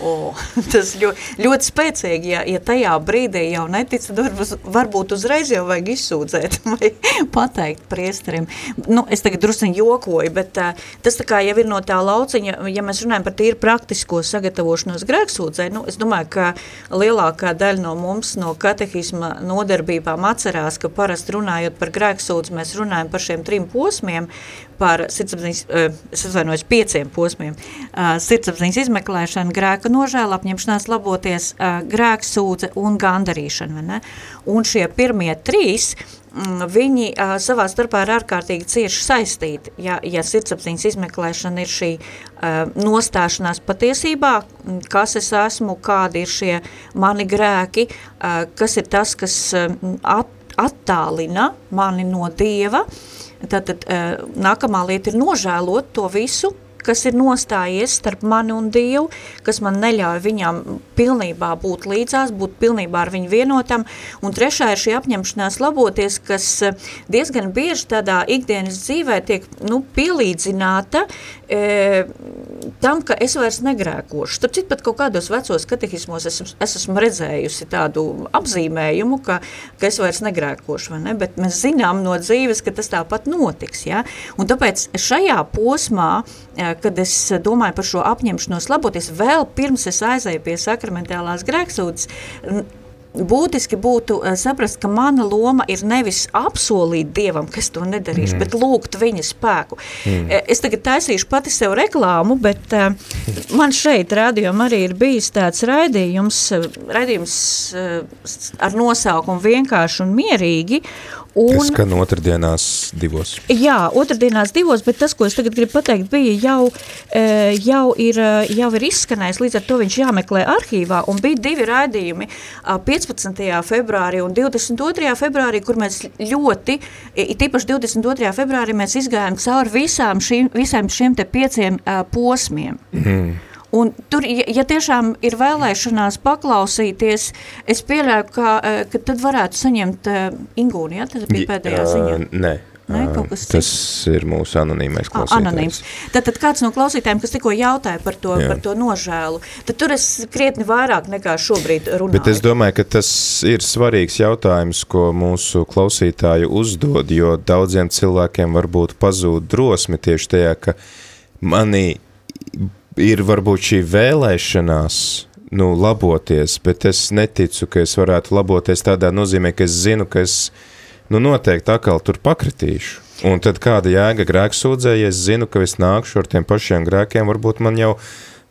[SPEAKER 2] Oh, tas ļoti, ļoti spēcīgi, ja, ja tajā brīdī jau netic, tad varbūt, uzreiz jau vajag izsūdzēt vai pateikt priesterim. Nu, es tagad drusciņi jokoju, bet uh, tas tā kā jau ir no tā lauciņa, ja mēs runājam par tīri praktisko sagatavošanos grēksūdzē, nu, es domāju, ka lielākā daļa no mums no katehisma nodarbībām atcerās, ka parasti runājot par grēksūdzi, mēs runājam par šiem trim posmiem, par sirdsapziņas, uh, es atvainojos pieciem posmiem, uh, sirdsapziņas izmeklēšana, grēka nožēla, apņemšanās laboties, uh, grēka sūdze un gandarīšana. Ne? Un šie pirmie trīs, mm, viņi uh, savā starpā ir ārkārtīgi cieši saistīti. Ja, ja sirdsapziņas izmeklēšana ir šī uh, nostāšanās patiesībā, kas es esmu, kādi ir šie mani grēki, uh, kas ir tas, kas uh, at, attālina mani no Dieva, uh, Tātad nākamā lieta ir nožēlot to visu, kas ir nostājies starp mani un Dievu, kas man neļauj viņam pilnībā būt līdzās, būt pilnībā ar viņu vienotam. Un trešā ir šī apņemšanās laboties, kas diezgan bieži tādā ikdienas dzīvē tiek nu, pielīdzināta e, tam, ka es vairs negrēkošu. Starp citu, pat kaut kādos vecos katehismos es, es esmu redzējusi tādu apzīmējumu, ka, ka es vairs negrēkošu, vai ne? bet mēs zinām no dzīves, ka tas tāpat notiks. Ja? Un tāpēc šajā posmā, e, kad es domāju par šo apņemšanos laboties, vēl pirms es aizēju pie sakramentālās grēksūdas, būtiski būtu uh, saprast, ka mana loma ir nevis apsolīt Dievam, ka es to nedarīšu, mm. bet lūgt viņa spēku. Mm. Es tagad taisīšu pati sev reklāmu, bet uh, man šeit rādījumā arī ir bijis tāds raidījums, raidījums uh, ar nosaukumu vienkārši un mierīgi,
[SPEAKER 1] Un, kas skan otrdienās divos.
[SPEAKER 2] Jā, otrdienās divos, bet tas, ko es tagad gribu pateikt, bija jau, e, jau, ir, jau ir izskanējis, līdz ar to viņš jāmeklē arhīvā, un bija divi raidījumi 15. februārī un 22. februārī, kur mēs ļoti, tīpaši 22. februārī mēs izgājām cauri visām šīm, visiem šiem te pieciem posmiem. Mm. Un tur, ja, ja tiešām ir vēlēšanās paklausīties, es pieļauju, ka, eh, ka tad varētu saņemt uh, Ingūni, ja? Tas bija pēdējā ziņā.
[SPEAKER 1] Nē. Nē, tas cits? ir mūsu anonīmais klausītājs.
[SPEAKER 2] Anonīms. Tad, tad kāds no klausītājiem, kas tikko jautāja par to, Jā. par to nožēlu, tad tur es krietni vairāk nekā šobrīd runāju.
[SPEAKER 1] Bet es domāju, ka tas ir svarīgs jautājums, ko mūsu klausītāji uzdod, jo daudziem cilvēkiem varbūt pazūd drosmi tieši tajā, ka manī ir varbūt šī vēlēšanās nu, laboties, bet es neticu, ka es varētu laboties tādā nozīmē, ka es zinu, ka es nu, noteikti atkal tur pakritīšu. Un tad kāda jēga grēksūdzē, ja es zinu, ka es nākšu ar tiem pašiem grēkiem, varbūt man jau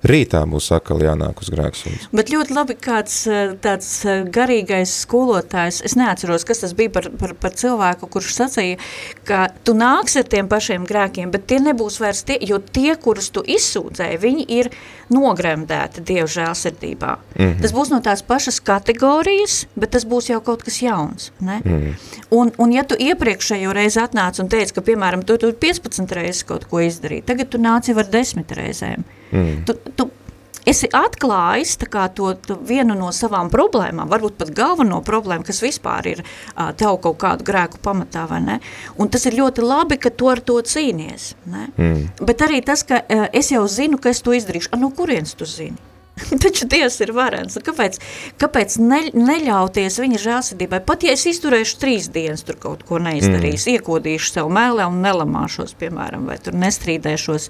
[SPEAKER 1] rītā būs atkal jānāk uz grēksūdzi.
[SPEAKER 2] Bet ļoti labi kāds eh, tāds eh, garīgais skolotājs, es neatceros, kas tas bija par, par, par cilvēku, kurš sacīja, ka tu nāks ar tiem pašiem grēkiem, bet tie nebūs vairs tie, jo tie, kurus tu izsūdzēji, viņi ir nogremdēti Dievu žēlsirdībā. Mm -hmm. Tas būs no tās pašas kategorijas, bet tas būs jau kaut kas jauns. Ne? Mm -hmm. un, un ja tu iepriekšējo reizi atnāc un teici, ka, piemēram, tu, tu 15 reizes kaut ko izdarīji, tagad tu nāc jau ar 10 reizēm. Mm. Tu, tu esi atklājis to, to vienu no savām problēmām, varbūt pat galveno problēmu, kas vispār ir uh, tev kaut kādu grēku pamatā? Un tas ir ļoti labi, ka tu ar to cīnies, ne? Mm. Bet arī tas, ka uh, es jau zinu, ka es to izdarīšu. A, no kurienes tu zini? Taču Dievs ir varens. Nu, kāpēc, kāpēc ne, neļauties viņa žālsirdībai? Pat ja es izturēšu trīs dienas, tur kaut ko neizdarīšu, mm. iekodīšu sev mēlē un nelamāšos, piemēram, vai tur nestrīdēšos,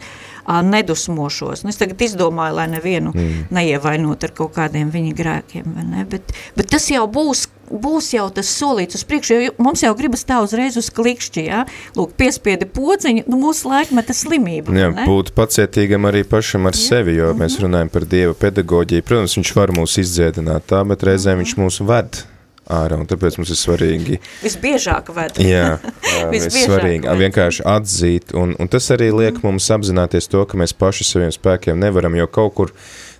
[SPEAKER 2] nedusmošos. Nu, es tagad izdomāju, lai nevienu mm. neievainot ar kaut kādiem viņa grēkiem, vai ne? Bet, bet tas jau būs būs jau tas solīts uz priekšu, jo mums jau gribas tā uzreiz uz klikšķi, ja? Lūk, piespiedi pociņu, nu mūsu laikmeta slimība.
[SPEAKER 1] Jā, ne? būt pacietīgam arī pašam ar jā. sevi, jo mm -hmm. mēs mhm. runājam par Dieva pedagoģiju. Protams, viņš var mūs izdziedināt tā, bet reizēm mm -hmm. viņš mūs ved ārā, un tāpēc mums ir svarīgi.
[SPEAKER 2] Visbiežāk ved.
[SPEAKER 1] Jā, svarīgi ved. vienkārši atzīt, un, un tas arī liek mm. mums apzināties to, ka mēs paši saviem spēkiem nevaram, jo kaut kur,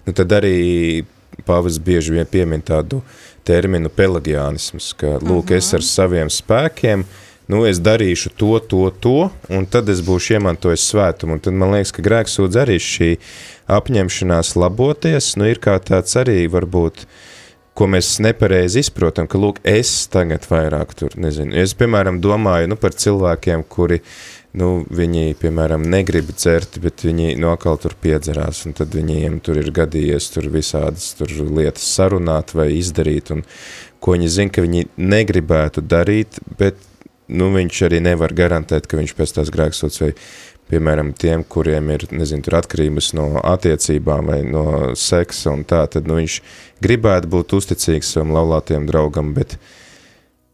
[SPEAKER 1] nu tad arī pāvis bieži vien piemin tādu terminu pelagiānisms, ka, lūk, uh -huh. es ar saviem spēkiem, nu, es darīšu to, to, to, un tad es būšu iemantojis svētumu, un tad man liekas, ka grēksūdz arī šī apņemšanās laboties, nu, ir kā tāds arī varbūt, ko mēs nepareizi izprotam, ka, lūk, es tagad vairāk tur, nezinu, es, piemēram, domāju, nu, par cilvēkiem, kuri, nu, viņi, piemēram, negrib dzert, bet viņi no atkal tur piedzerās, un tad viņiem tur ir gadījies tur visādas tur lietas sarunāt vai izdarīt, un ko viņi zina, ka viņi negribētu darīt, bet, nu, viņš arī nevar garantēt, ka viņš pēc tās grēksots vai, piemēram, tiem, kuriem ir, nezinu, tur atkarības no attiecībām vai no seksa un tā, tad, nu, viņš gribētu būt uzticīgs savam laulātiem draugam, bet, uh,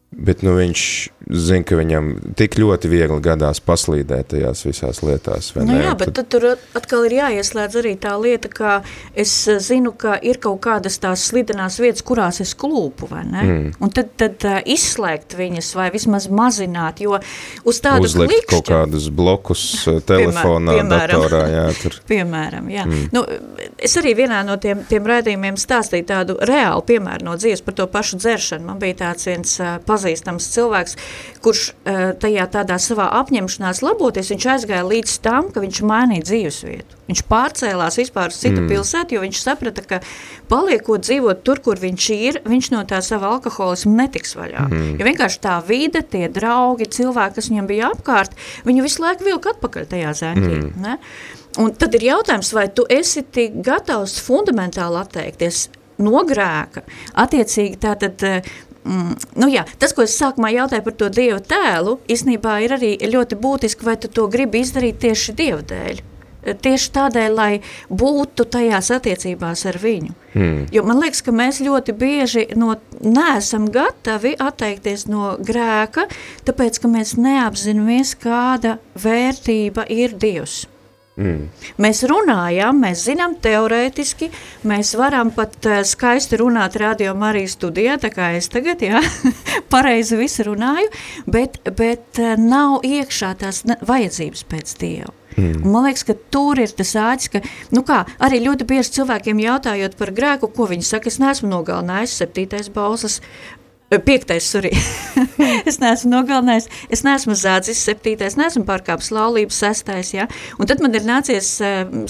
[SPEAKER 1] Bet nu, viņš zina, ka viņam tik ļoti viegli gadās paslīdēt tajās visās lietās.
[SPEAKER 2] Nu, jā, bet tad... tad tur atkal ir jāieslēdz arī tā lieta, ka es zinu, ka ir kaut kādas tās slidenās vietas, kurās es klūpu, vai ne? Mm. Un tad, tad uh, izslēgt viņas vai vismaz mazināt, jo uz tādu
[SPEAKER 1] Uzlikt klikšķu... kaut kādus blokus telefonā, piemēram, datorā, jā, tur.
[SPEAKER 2] Piemēram, jā. Mm. Nu, es arī vienā no tiem, tiem rēdījumiem stāstīju tādu reālu piemēru no dzīves par to pašu dzeršanu. Man bija tāds viens uh, pazīstams cilvēks, kurš uh, tajā tādā savā apņemšanās laboties, viņš aizgāja līdz tam, ka viņš mainīja dzīvesvietu. Viņš pārcēlās vispār uz citu mm. pilsētu, jo viņš saprata, ka paliekot dzīvot tur, kur viņš ir, viņš no tā sava alkoholisma netiks vaļā. Mm. Jo vienkārši tā vide, tie draugi, cilvēki, kas viņam bija apkārt, viņu visu laiku vilka atpakaļ tajā zēņķī. Mm. Ne? Un tad ir jautājums, vai tu esi tik gatavs fundamentāli atteikties no grēka. Attiecīgi tātad Mm, nu jā, tas, ko es sākumā jautāju par to Dieva tēlu, īstenībā ir arī ļoti būtiski, vai tu to gribi izdarīt tieši Dieva dēļ. Tieši tādēļ, lai būtu tajās attiecībās ar viņu. Hmm. Jo man liekas, ka mēs ļoti bieži no, neesam gatavi atteikties no grēka, tāpēc, ka mēs neapzināmies, kāda vērtība ir Dievs. Mm. Mēs runājam, mēs zinām teorētiski, mēs varam pat uh, skaisti runāt radio Marijas studijā, tā kā es tagad, jā, pareizi visu runāju, bet, bet uh, nav iekšā tās vajadzības pēc Dieva. Mm. Un man liekas, ka tur ir tas āķis, ka, nu kā, arī ļoti bieži cilvēkiem jautājot par grēku, ko viņi saka, es neesmu nogalinājis septītais bausas, Piektais, sorry. es neesmu nogalinājis, es neesmu zādzis septītais, neesmu pārkāpis laulību sestais, ja? Un tad man ir nācies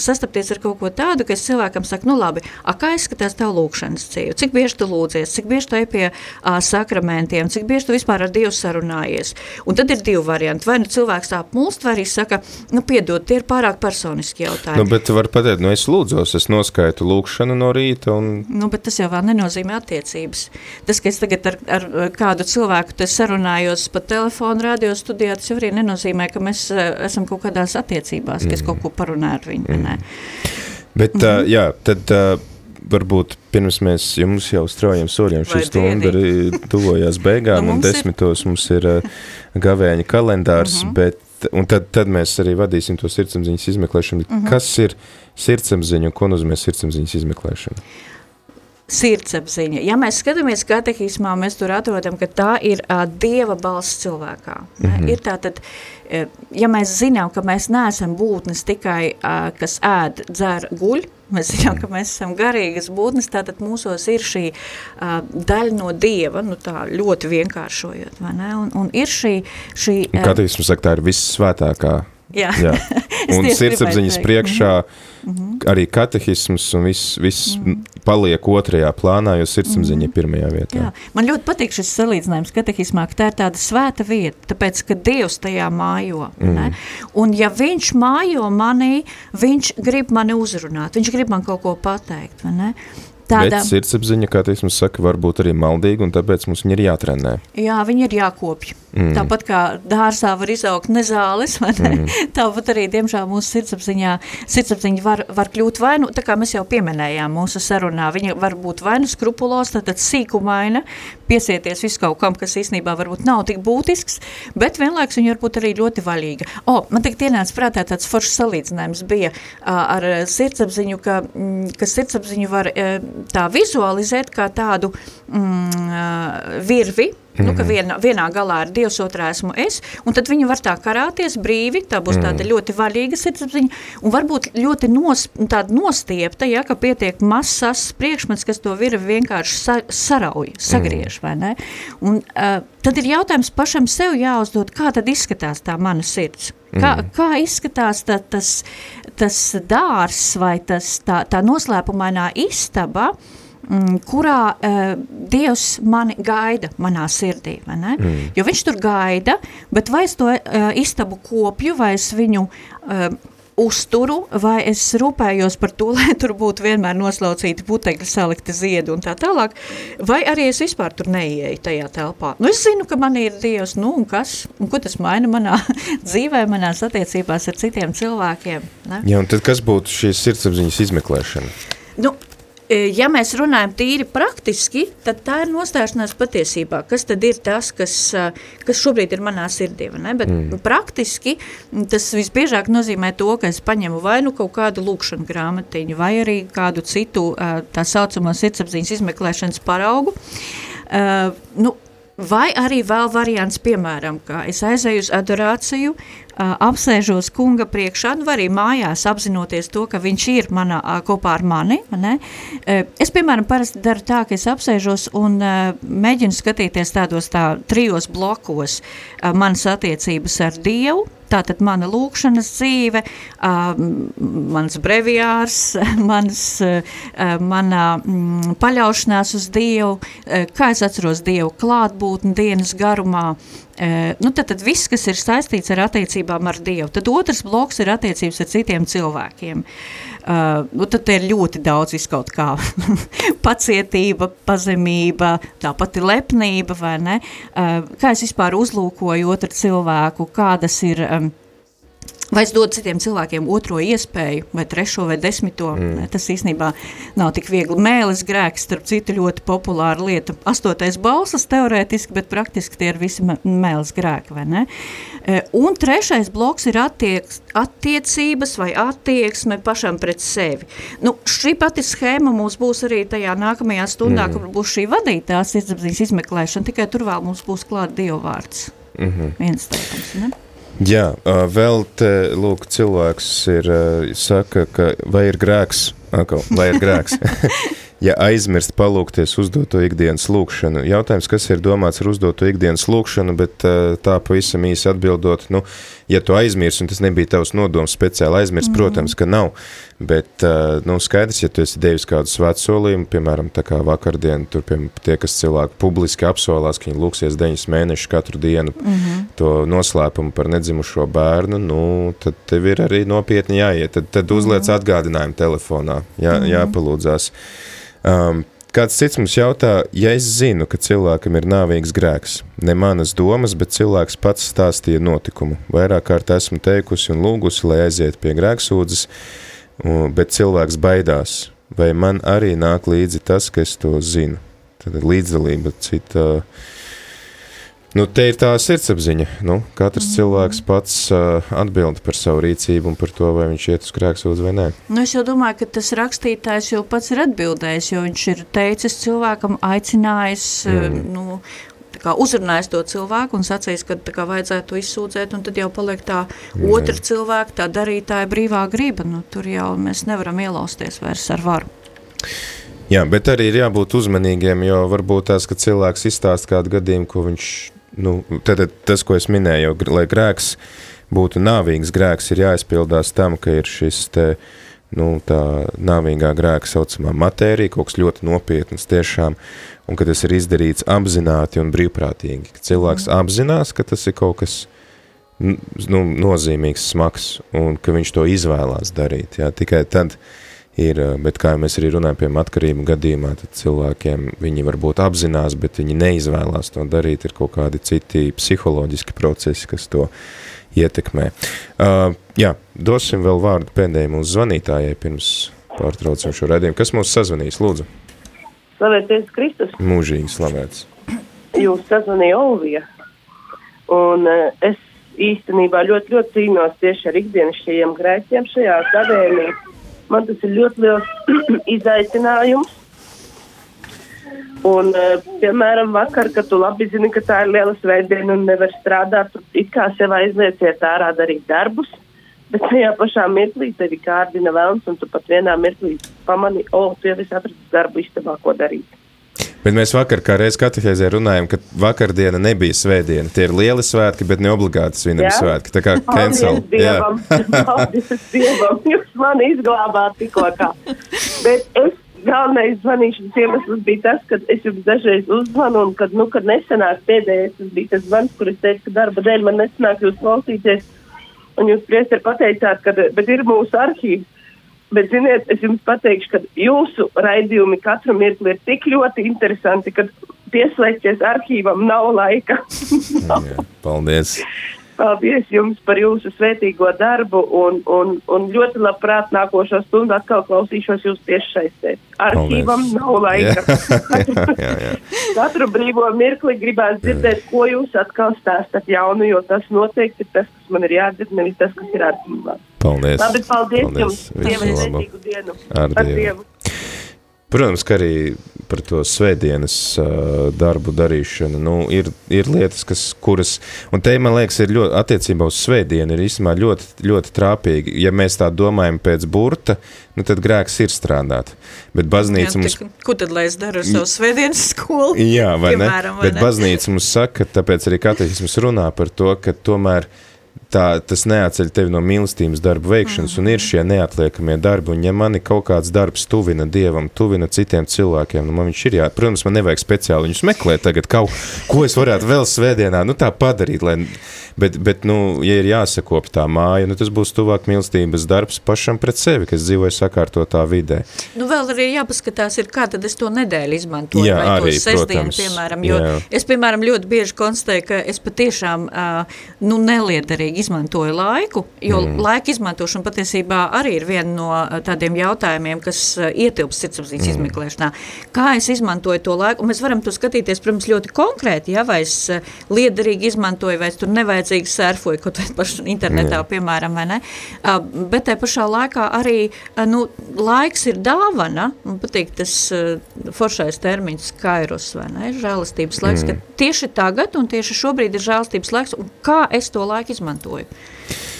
[SPEAKER 2] sastapties ar kaut ko tādu, ka es cilvēkam saku, nu labi, a kā izskatās tev lūkšanas dzīve? Cik bieži tu lūdzies, cik bieži tu ej pie uh, sakramentiem, cik bieži tu vispār ar Dievu sarunājies? Un tad ir divi varianti. Vai nu cilvēks tā apmulst, vai arī saka, nu piedod, tie ir pārāk personiski jautājumi.
[SPEAKER 1] Nu, bet tu vari pateikt, nu es lūdzos, es noskaitu lūkšanu no rīta un...
[SPEAKER 2] Nu, bet tas jau vēl nenozīmē attiecības. Tas, ka es tagad ar ar kādu cilvēku te sarunājos pa telefonu radio studijā, tas arī nenozīmē, ka mēs eh, esam kaut kādās attiecībās, mm. ka es kaut ko parunāju ar viņu. Mm.
[SPEAKER 1] Bet, mm -hmm. uh, jā, tad uh, varbūt pirms mēs, ja mums jau straujiem soļiem šī stunda arī tuvojās beigām, nu, un desmitos ir... mums ir uh, gavēņa kalendārs, mm -hmm. bet, un tad, tad mēs arī vadīsim to sirdsapziņas izmeklēšanu. Mm -hmm. Kas ir sirdsapziņa un ko nozīmē sirdsapziņas izmeklēšana?
[SPEAKER 2] Sirdsapziņa. Ja mēs skatāmies katehismā, mēs tur atrodam, ka tā ir uh, Dieva balss cilvēkā. Mm -hmm. Ir tātad, uh, ja mēs zinām, ka mēs neesam būtnes tikai, uh, kas ēd, dzer, guļ, mēs zinām, ka mēs esam garīgas būtnes, tātad mūsos ir šī uh, daļa no Dieva, nu tā ļoti vienkāršojot, vai ne? Un, un ir šī... šī
[SPEAKER 1] uh, Katehismu saka, tā ir vissvētākā
[SPEAKER 2] Jā. Jā.
[SPEAKER 1] Un sirdsapziņas priekšā mm -hmm. arī katehisms un viss, viss mm -hmm. paliek otrajā plānā, jo sirdsapziņa ir pirmajā vietā.
[SPEAKER 2] Jā. Man ļoti patīk šis salīdzinājums katehismā, ka tā ir tāda svēta vieta, tāpēc, ka Dievs tajā mājo. Mm. Ne? Un ja viņš mājo manī, viņš grib mani uzrunāt, viņš grib man kaut ko pateikt, vai ne?
[SPEAKER 1] Tāda... Bet sirdsapziņa, kā teiksim, saka, var būt arī maldīga, un tāpēc mums viņa ir jātrenē.
[SPEAKER 2] Jā, viņa ir jākopja. Mm. Tāpat kā dārzā var izaugt nezāles, vai ne? Mm. Tāpat arī, diemžēl, mūsu sirdsapziņā, sirdsapziņa var, var kļūt vai nu, tā kā mēs jau pieminējām mūsu sarunā, viņa var būt vai nu skrupulos, tātad sīkumaina, piesieties visu kaut kam, kas īstenībā varbūt nav tik būtisks, bet vienlaiks viņa var būt arī ļoti vaļīga. O, man tik ienāca prātā tāds foršs salīdzinājums bija ar sirdsapziņu, ka, mm, ka sirdsapziņu var uh, tā vizualizēt kā tādu mm, virvi, Nu, ka mhm. viena, vienā galā ir Dievs, otrā esmu es, un tad viņi var tā karāties brīvi, tā būs tāda mm. ļoti vaļīga sirdsapziņa, un varbūt ļoti nos, tāda nostiepta, ja, ka pietiek mazs priekšmets, kas to virvi vienkārši sa, sarauj, sagriež, mm. vai ne? Un uh, tad ir jautājums pašam sev jāuzdod, kā tad izskatās tā mana sirds? Kā, mm. kā izskatās tā, tas, tas dārs vai tas, tā, tā noslēpumainā istaba, mm, kurā uh, Dievs mani gaida manā sirdī? Mm. Jo viņš tur gaida, bet vai es to uh, istabu kopju, vai es viņu uh, uzturu, vai es rūpējos par to, lai tur būtu vienmēr noslaucīti putekļi, salikti ziedi un tā tālāk, vai arī es vispār tur neieeju tajā telpā. Nu, es zinu, ka man ir Dievs, nu, un kas, un ko tas maina manā dzīvē, manās attiecībās ar citiem cilvēkiem. Ne?
[SPEAKER 1] Jā, un tad kas būtu šīs sirdsapziņas izmeklēšana?
[SPEAKER 2] Nu, ja mēs runājam tīri praktiski, tad tā ir nostāšanās patiesībā. Kas tad ir tas, kas, kas šobrīd ir manā sirdī? Mm. praktiski tas visbiežāk nozīmē to, ka es paņemu vai nu kaut kādu lūkšanu grāmatiņu, vai arī kādu citu tā saucamo sirdsapziņas izmeklēšanas paraugu. Uh, nu, Vai arī vēl variants, piemēram, kā es aizēju uz adorāciju, apsēžos kunga priekšā, nu, arī mājās apzinoties to, ka viņš ir manā, kopā ar mani. Ne? Es, piemēram, parasti daru tā, ka es apsēžos un mēģinu skatīties tādos tā, trijos blokos manas attiecības ar Dievu, Tātad mana lūkšanas dzīve, uh, mans breviārs, mans, uh, mana mm, paļaušanās uz Dievu, uh, kā es atceros Dievu klātbūtni dienas garumā, Uh, nu, tad, tad viss, kas ir saistīts ar attiecībām ar Dievu. Tad otrs bloks ir attiecības ar citiem cilvēkiem. Uh, nu, tad ir ļoti daudz izkaut kā pacietība, pazemība, tāpat ir lepnība, vai ne? Uh, kā es vispār uzlūkoju otru cilvēku, kādas ir... Um, Vai es dodu citiem cilvēkiem otro iespēju, vai trešo, vai desmito? Mm. Tas īstenībā nav tik viegli. Mēlis grēks, starp citu, ļoti populāra lieta. Astotais balsas teorētiski, bet praktiski tie ir visi mēlis grēki, vai ne? E, un trešais bloks ir attieks, attiecības vai attieksme pašam pret sevi. Nu, šī pati schēma mums būs arī tajā nākamajā stundā, mm. kur būs šī vadītās sirdsapziņas izmeklēšana, tikai tur vēl mums būs klāt Dievvārds. Mm -hmm. Viens teikums, ne?
[SPEAKER 1] Jā, vēl te, lūk, cilvēks ir, saka, ka vai ir grēks, atkal, vai ir grēks, ja aizmirst palūkties uzdoto ikdienas lūkšanu. Jautājums, kas ir domāts ar uzdoto ikdienas lūkšanu, bet tā pavisam īsi atbildot, nu, ja tu aizmirsti, un tas nebija tavs nodoms speciāli aizmirst, mm. protams, ka nav, Bet, nu, skaidrs, ja tu esi devis kādu svētu solījumu, piemēram, tā kā vakardien, tur, piemēram, tie, kas cilvēki publiski apsolās, ka viņi lūksies deņus mēnešus katru dienu mm -hmm. to noslēpumu par nedzimušo bērnu, nu, tad tev ir arī nopietni jāiet, tad, tad uzliec mm -hmm. atgādinājumu telefonā, jā, mm -hmm. jāpalūdzās. Um, Kāds cits mums jautā, ja es zinu, ka cilvēkam ir nāvīgs grēks, ne manas domas, bet cilvēks pats stāstīja notikumu. Vairāk kārt esmu teikusi un lūgusi, lai aiziet pie grēksūdzes, bet cilvēks baidās. Vai man arī nāk līdzi tas, ka es to zinu? Tad līdzdalība cita. Nu, te ir tā sirdsapziņa. Nu, katrs mm. cilvēks pats uh, atbild par savu rīcību un par to, vai viņš iet uz grēksūdzi vai nē.
[SPEAKER 2] Nu, es jau domāju, ka tas rakstītājs jau pats ir atbildējis, jo viņš ir teicis cilvēkam, aicinājis mm. nu, kā, uzrunājis to cilvēku un sacījis, ka kā, vajadzētu izsūdzēt, un tad jau paliek tā Jā. otra cilvēka, tā darītāja brīvā griba. Nu, tur jau mēs nevaram ielausties vairs ar varu.
[SPEAKER 1] Jā, bet arī ir jābūt uzmanīgiem, jo varbūt tās, ka cilvēks izstāst kādu gadījumu, ko viņš, nu, tad tas, ko es minēju, lai grēks būtu nāvīgs grēks, ir jāizpildās tam, ka ir šis te nu, tā nāvīgā grēka saucamā matērija, kaut kas ļoti nopietnas tiešām, un ka tas ir izdarīts apzināti un brīvprātīgi. Ka cilvēks mm. apzinās, ka tas ir kaut kas nu, nozīmīgs, smags, un ka viņš to izvēlās darīt. Jā. Tikai tad ir, bet kā mēs arī runājam pie atkarību gadījumā, tad cilvēkiem viņi varbūt apzinās, bet viņi neizvēlās to darīt, ir kaut kādi citi psiholoģiski procesi, kas to ietekmē. Uh, jā, dosim vēl vārdu pēdējai mūsu zvanītājai pirms pārtraucam šo redzējumu. Kas mūs sazvanīs, lūdzu?
[SPEAKER 7] Slavēties Kristus.
[SPEAKER 1] Mūžīgi slavēts.
[SPEAKER 7] Jūs sazvanīja Olvija. Un uh, es īstenībā ļoti, ļoti cīnos tieši ar ikdienišķajiem grēkiem šajā gadījumā. Man tas ir ļoti liels izaicinājums. Un, uh, piemēram, vakar, kad tu labi zini, ka tā ir liela svētdiena un nevar strādāt, tu it kā sev aizlieciet ārā darīt darbus, bet tajā pašā mirklī tevi kārdina vēlns, un tu pat vienā mirklī pamani, o, oh, tu jau esi atradis darbu istabā, ko darīt.
[SPEAKER 1] Bet mēs vakar, kā reiz katehēzē runājam, ka vakardiena nebija svētdiena. Tie ir lieli svētki, bet ne obligāti svinami svētki. Tā kā cancel.
[SPEAKER 7] Dievam, Paldies Dievam, jūs mani izglābāt tikko kā. Bet es galvenais zvanīšanas iemesls bija tas, ka es jums dažreiz uzzvanu, un kad, nu, kad nesenāk pēdējais, tas bija tas zvans, kur es teicu, ka darba dēļ man nesanāk jūs klausīties, un jūs priesteri pateicāt, ka, bet ir mūsu arhīvs. Bet, ziniet, es jums pateikšu, ka jūsu raidījumi katru mirkli ir tik ļoti interesanti, ka pieslēgties arhīvam nav laika.
[SPEAKER 1] Jā, paldies!
[SPEAKER 7] Paldies jums par jūsu svētīgo darbu un, un, un ļoti labprāt nākošo stundu atkal klausīšos jūs tieši šeit. Arhīvam nav laika. jā, jā, jā. Katru brīvo mirkli gribētu dzirdēt, ko jūs atkal stāstat jaunu, jo tas noteikti ir tas, kas man ir jādzird, nevis tas, kas ir arhīvā.
[SPEAKER 1] Paldies.
[SPEAKER 7] Labi, paldies, paldies. jums. Dievu svētīgu dienu.
[SPEAKER 1] Ar, Ar Dievu. Protams, ka arī par to svētdienas uh, darbu darīšanu nu, ir, ir lietas, kas, kuras, un te, man liekas, ir ļoti, attiecībā uz svētdienu, ir īstenībā ļoti, ļoti trāpīgi. Ja mēs tā domājam pēc burta, nu, tad grēks ir strādāt. Bet baznīca
[SPEAKER 2] Jā,
[SPEAKER 1] mums...
[SPEAKER 2] Tik, ko tad, lai es daru ar savu svētdienas skolu?
[SPEAKER 1] Jā, vai
[SPEAKER 2] piemēram,
[SPEAKER 1] ne? Vai Bet ne? baznīca mums saka, tāpēc arī katehisms runā par to, ka tomēr tā, tas neatceļ tevi no mīlestības darbu veikšanas, mm -hmm. un ir šie neatliekamie darbi, un ja mani kaut kāds darbs tuvina Dievam, tuvina citiem cilvēkiem, nu man viņš ir jā, protams, man nevajag speciāli viņus meklēt tagad, kaut, ko es varētu vēl svētdienā, nu tā padarīt, lai Bet, bet nu, ja ir jāsakop tā māja, nu, tas būs tuvāk mīlestības darbs pašam pret sevi, kas dzīvoja sakārtotā vidē.
[SPEAKER 2] Nu, vēl arī jāpaskatās, ir, kā tad es to nedēļu izmantoju.
[SPEAKER 1] Jā,
[SPEAKER 2] vai
[SPEAKER 1] arī,
[SPEAKER 2] to sestdienu,
[SPEAKER 1] protams.
[SPEAKER 2] piemēram. Jo
[SPEAKER 1] Jā.
[SPEAKER 2] es, piemēram, ļoti bieži konstatēju, ka es patiešām uh, nu, neliederīgi izmantoju laiku, jo mm. laika izmantošana patiesībā arī ir viena no tādiem jautājumiem, kas uh, ietilps sirdsapziņas mm. izmeklēšanā. Kā es izmantoju to laiku? Un mēs varam to skatīties, protams, ļoti konkrēti, ja, vai es uh, liederīgi izmantoju, vai es tur nevajag vajadzīgi surfoju, kaut vai pašu internetā, Jā. piemēram, vai ne? Uh, bet te pašā laikā arī, nu, laiks ir dāvana, man patīk tas foršais termiņš kairos, vai ne, žēlastības laiks, mm. ka tieši tagad un tieši šobrīd ir žēlastības laiks, un kā es to laiku izmantoju,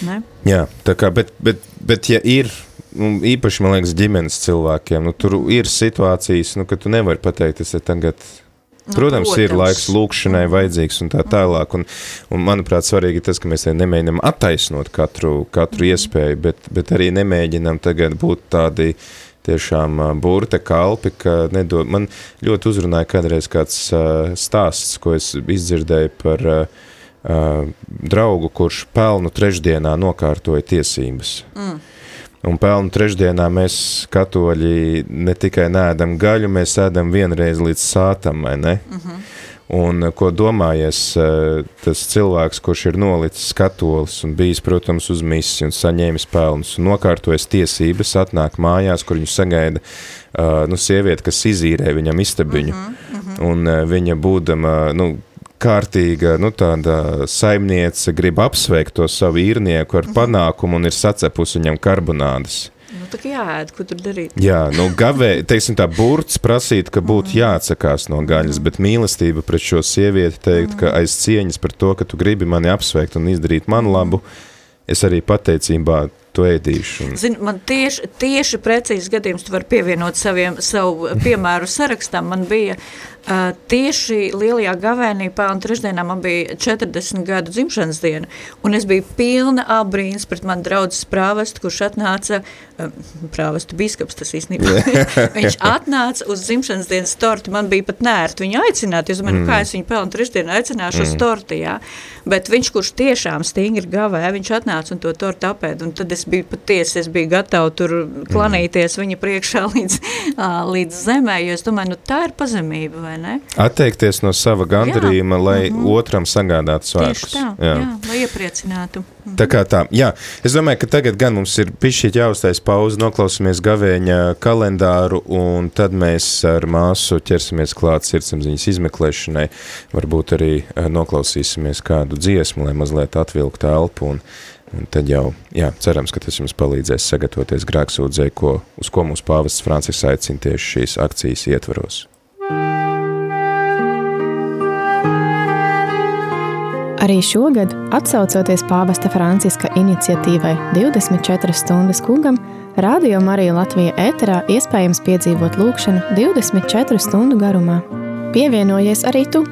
[SPEAKER 2] ne?
[SPEAKER 1] Jā, tā kā, bet, bet, bet ja ir nu, īpaši, man liekas, ģimenes cilvēkiem, nu, tur ir situācijas, nu, ka tu nevari pateikt, es tagad Nu, protams, protams, ir laiks lūkšanai vajadzīgs un tā tālāk, un, un manuprāt, svarīgi ir tas, ka mēs nemēģinām attaisnot katru, katru mm. iespēju, bet, bet arī nemēģinām tagad būt tādi tiešām burta kalpi, ka nedod, man ļoti uzrunāja kādreiz kāds uh, stāsts, ko es izdzirdēju par uh, draugu, kurš pelnu trešdienā nokārtoja tiesības. Mm. Un pelnu trešdienā mēs, katoļi, ne tikai nēdam gaļu, mēs ēdam vienreiz līdz sātam, vai ne? Uh -huh. Un ko domājies eh, tas cilvēks, kurš ir nolicis katolis un bijis, protams, uz misiju un saņēmis pelnus un nokārtojas tiesības, atnāk mājās, kur viņu sagaida nu, sieviete, kas izīrē viņam istabiņu. Uh -huh, uh -huh. Un viņa būdama, nu, kārtīga nu, saimniece grib apsveikt to savu īrnieku ar mhm. panākumu un ir sacepusi viņam karbonādes.
[SPEAKER 2] Nu, tā kā jāēd, ko tur darīt.
[SPEAKER 1] Jā, nu, gavē, teiksim tā, burts prasīt, ka būtu mhm. jāatsakās no gaļas, bet mīlestība pret šo sievieti teikt, ka aiz cieņas par to, ka tu gribi mani apsveikt un izdarīt man labu, es arī pateicībā to ēdīšu.
[SPEAKER 2] Zin, man tieši, tieši precīzi gadījums tu var pievienot saviem, savu piemēru sarakstam. Man bija Uh, tieši lielajā gavēnī pēlnu trešdienā man bija 40 gadu dzimšanas diena, un es biju pilna abrīns pret manu draudzes prāvestu, kurš atnāca, uh, prāvestu biskaps tas īstenībā, viņš atnāca uz dzimšanas dienas torti, man bija pat nērt viņu aicināt, es domāju, mm. nu, kā es viņu pēlnu trešdienu aicināšu mm. uz torti, jā, bet viņš, kurš tiešām stingri gavē, viņš atnāca un to torti apēd, un tad es biju patiesi, es biju gatava tur klanīties mm. viņa priekšā līdz, uh, līdz zemē, jo es domāju, nu tā ir pazemība, vai?
[SPEAKER 1] Atteikties no sava gandarījuma, jā. lai mm -hmm. otram sagādātu svētkus.
[SPEAKER 2] Tā, jā. jā, lai iepriecinātu.
[SPEAKER 1] Mm -hmm. Tā kā tā, jā. Es domāju, ka tagad gan mums ir pišķiet jāuztais pauze, noklausīsimies gavēņa kalendāru, un tad mēs ar māsu ķersimies klāt sirdsapziņas izmeklēšanai. Varbūt arī eh, noklausīsimies kādu dziesmu, lai mazliet atvilktu elpu, un, un tad jau, jā, cerams, ka tas jums palīdzēs sagatavoties grēksūdzē, ko, uz ko mums pāvests Francis aicina tieši šīs akcijas ietvaros.
[SPEAKER 3] Arī šogad, atsaucoties pāvesta Franciska iniciatīvai 24 stundas kungam, Radio Marija Latvija ēterā iespējams piedzīvot lūkšanu 24 stundu garumā. Pievienojies arī tu!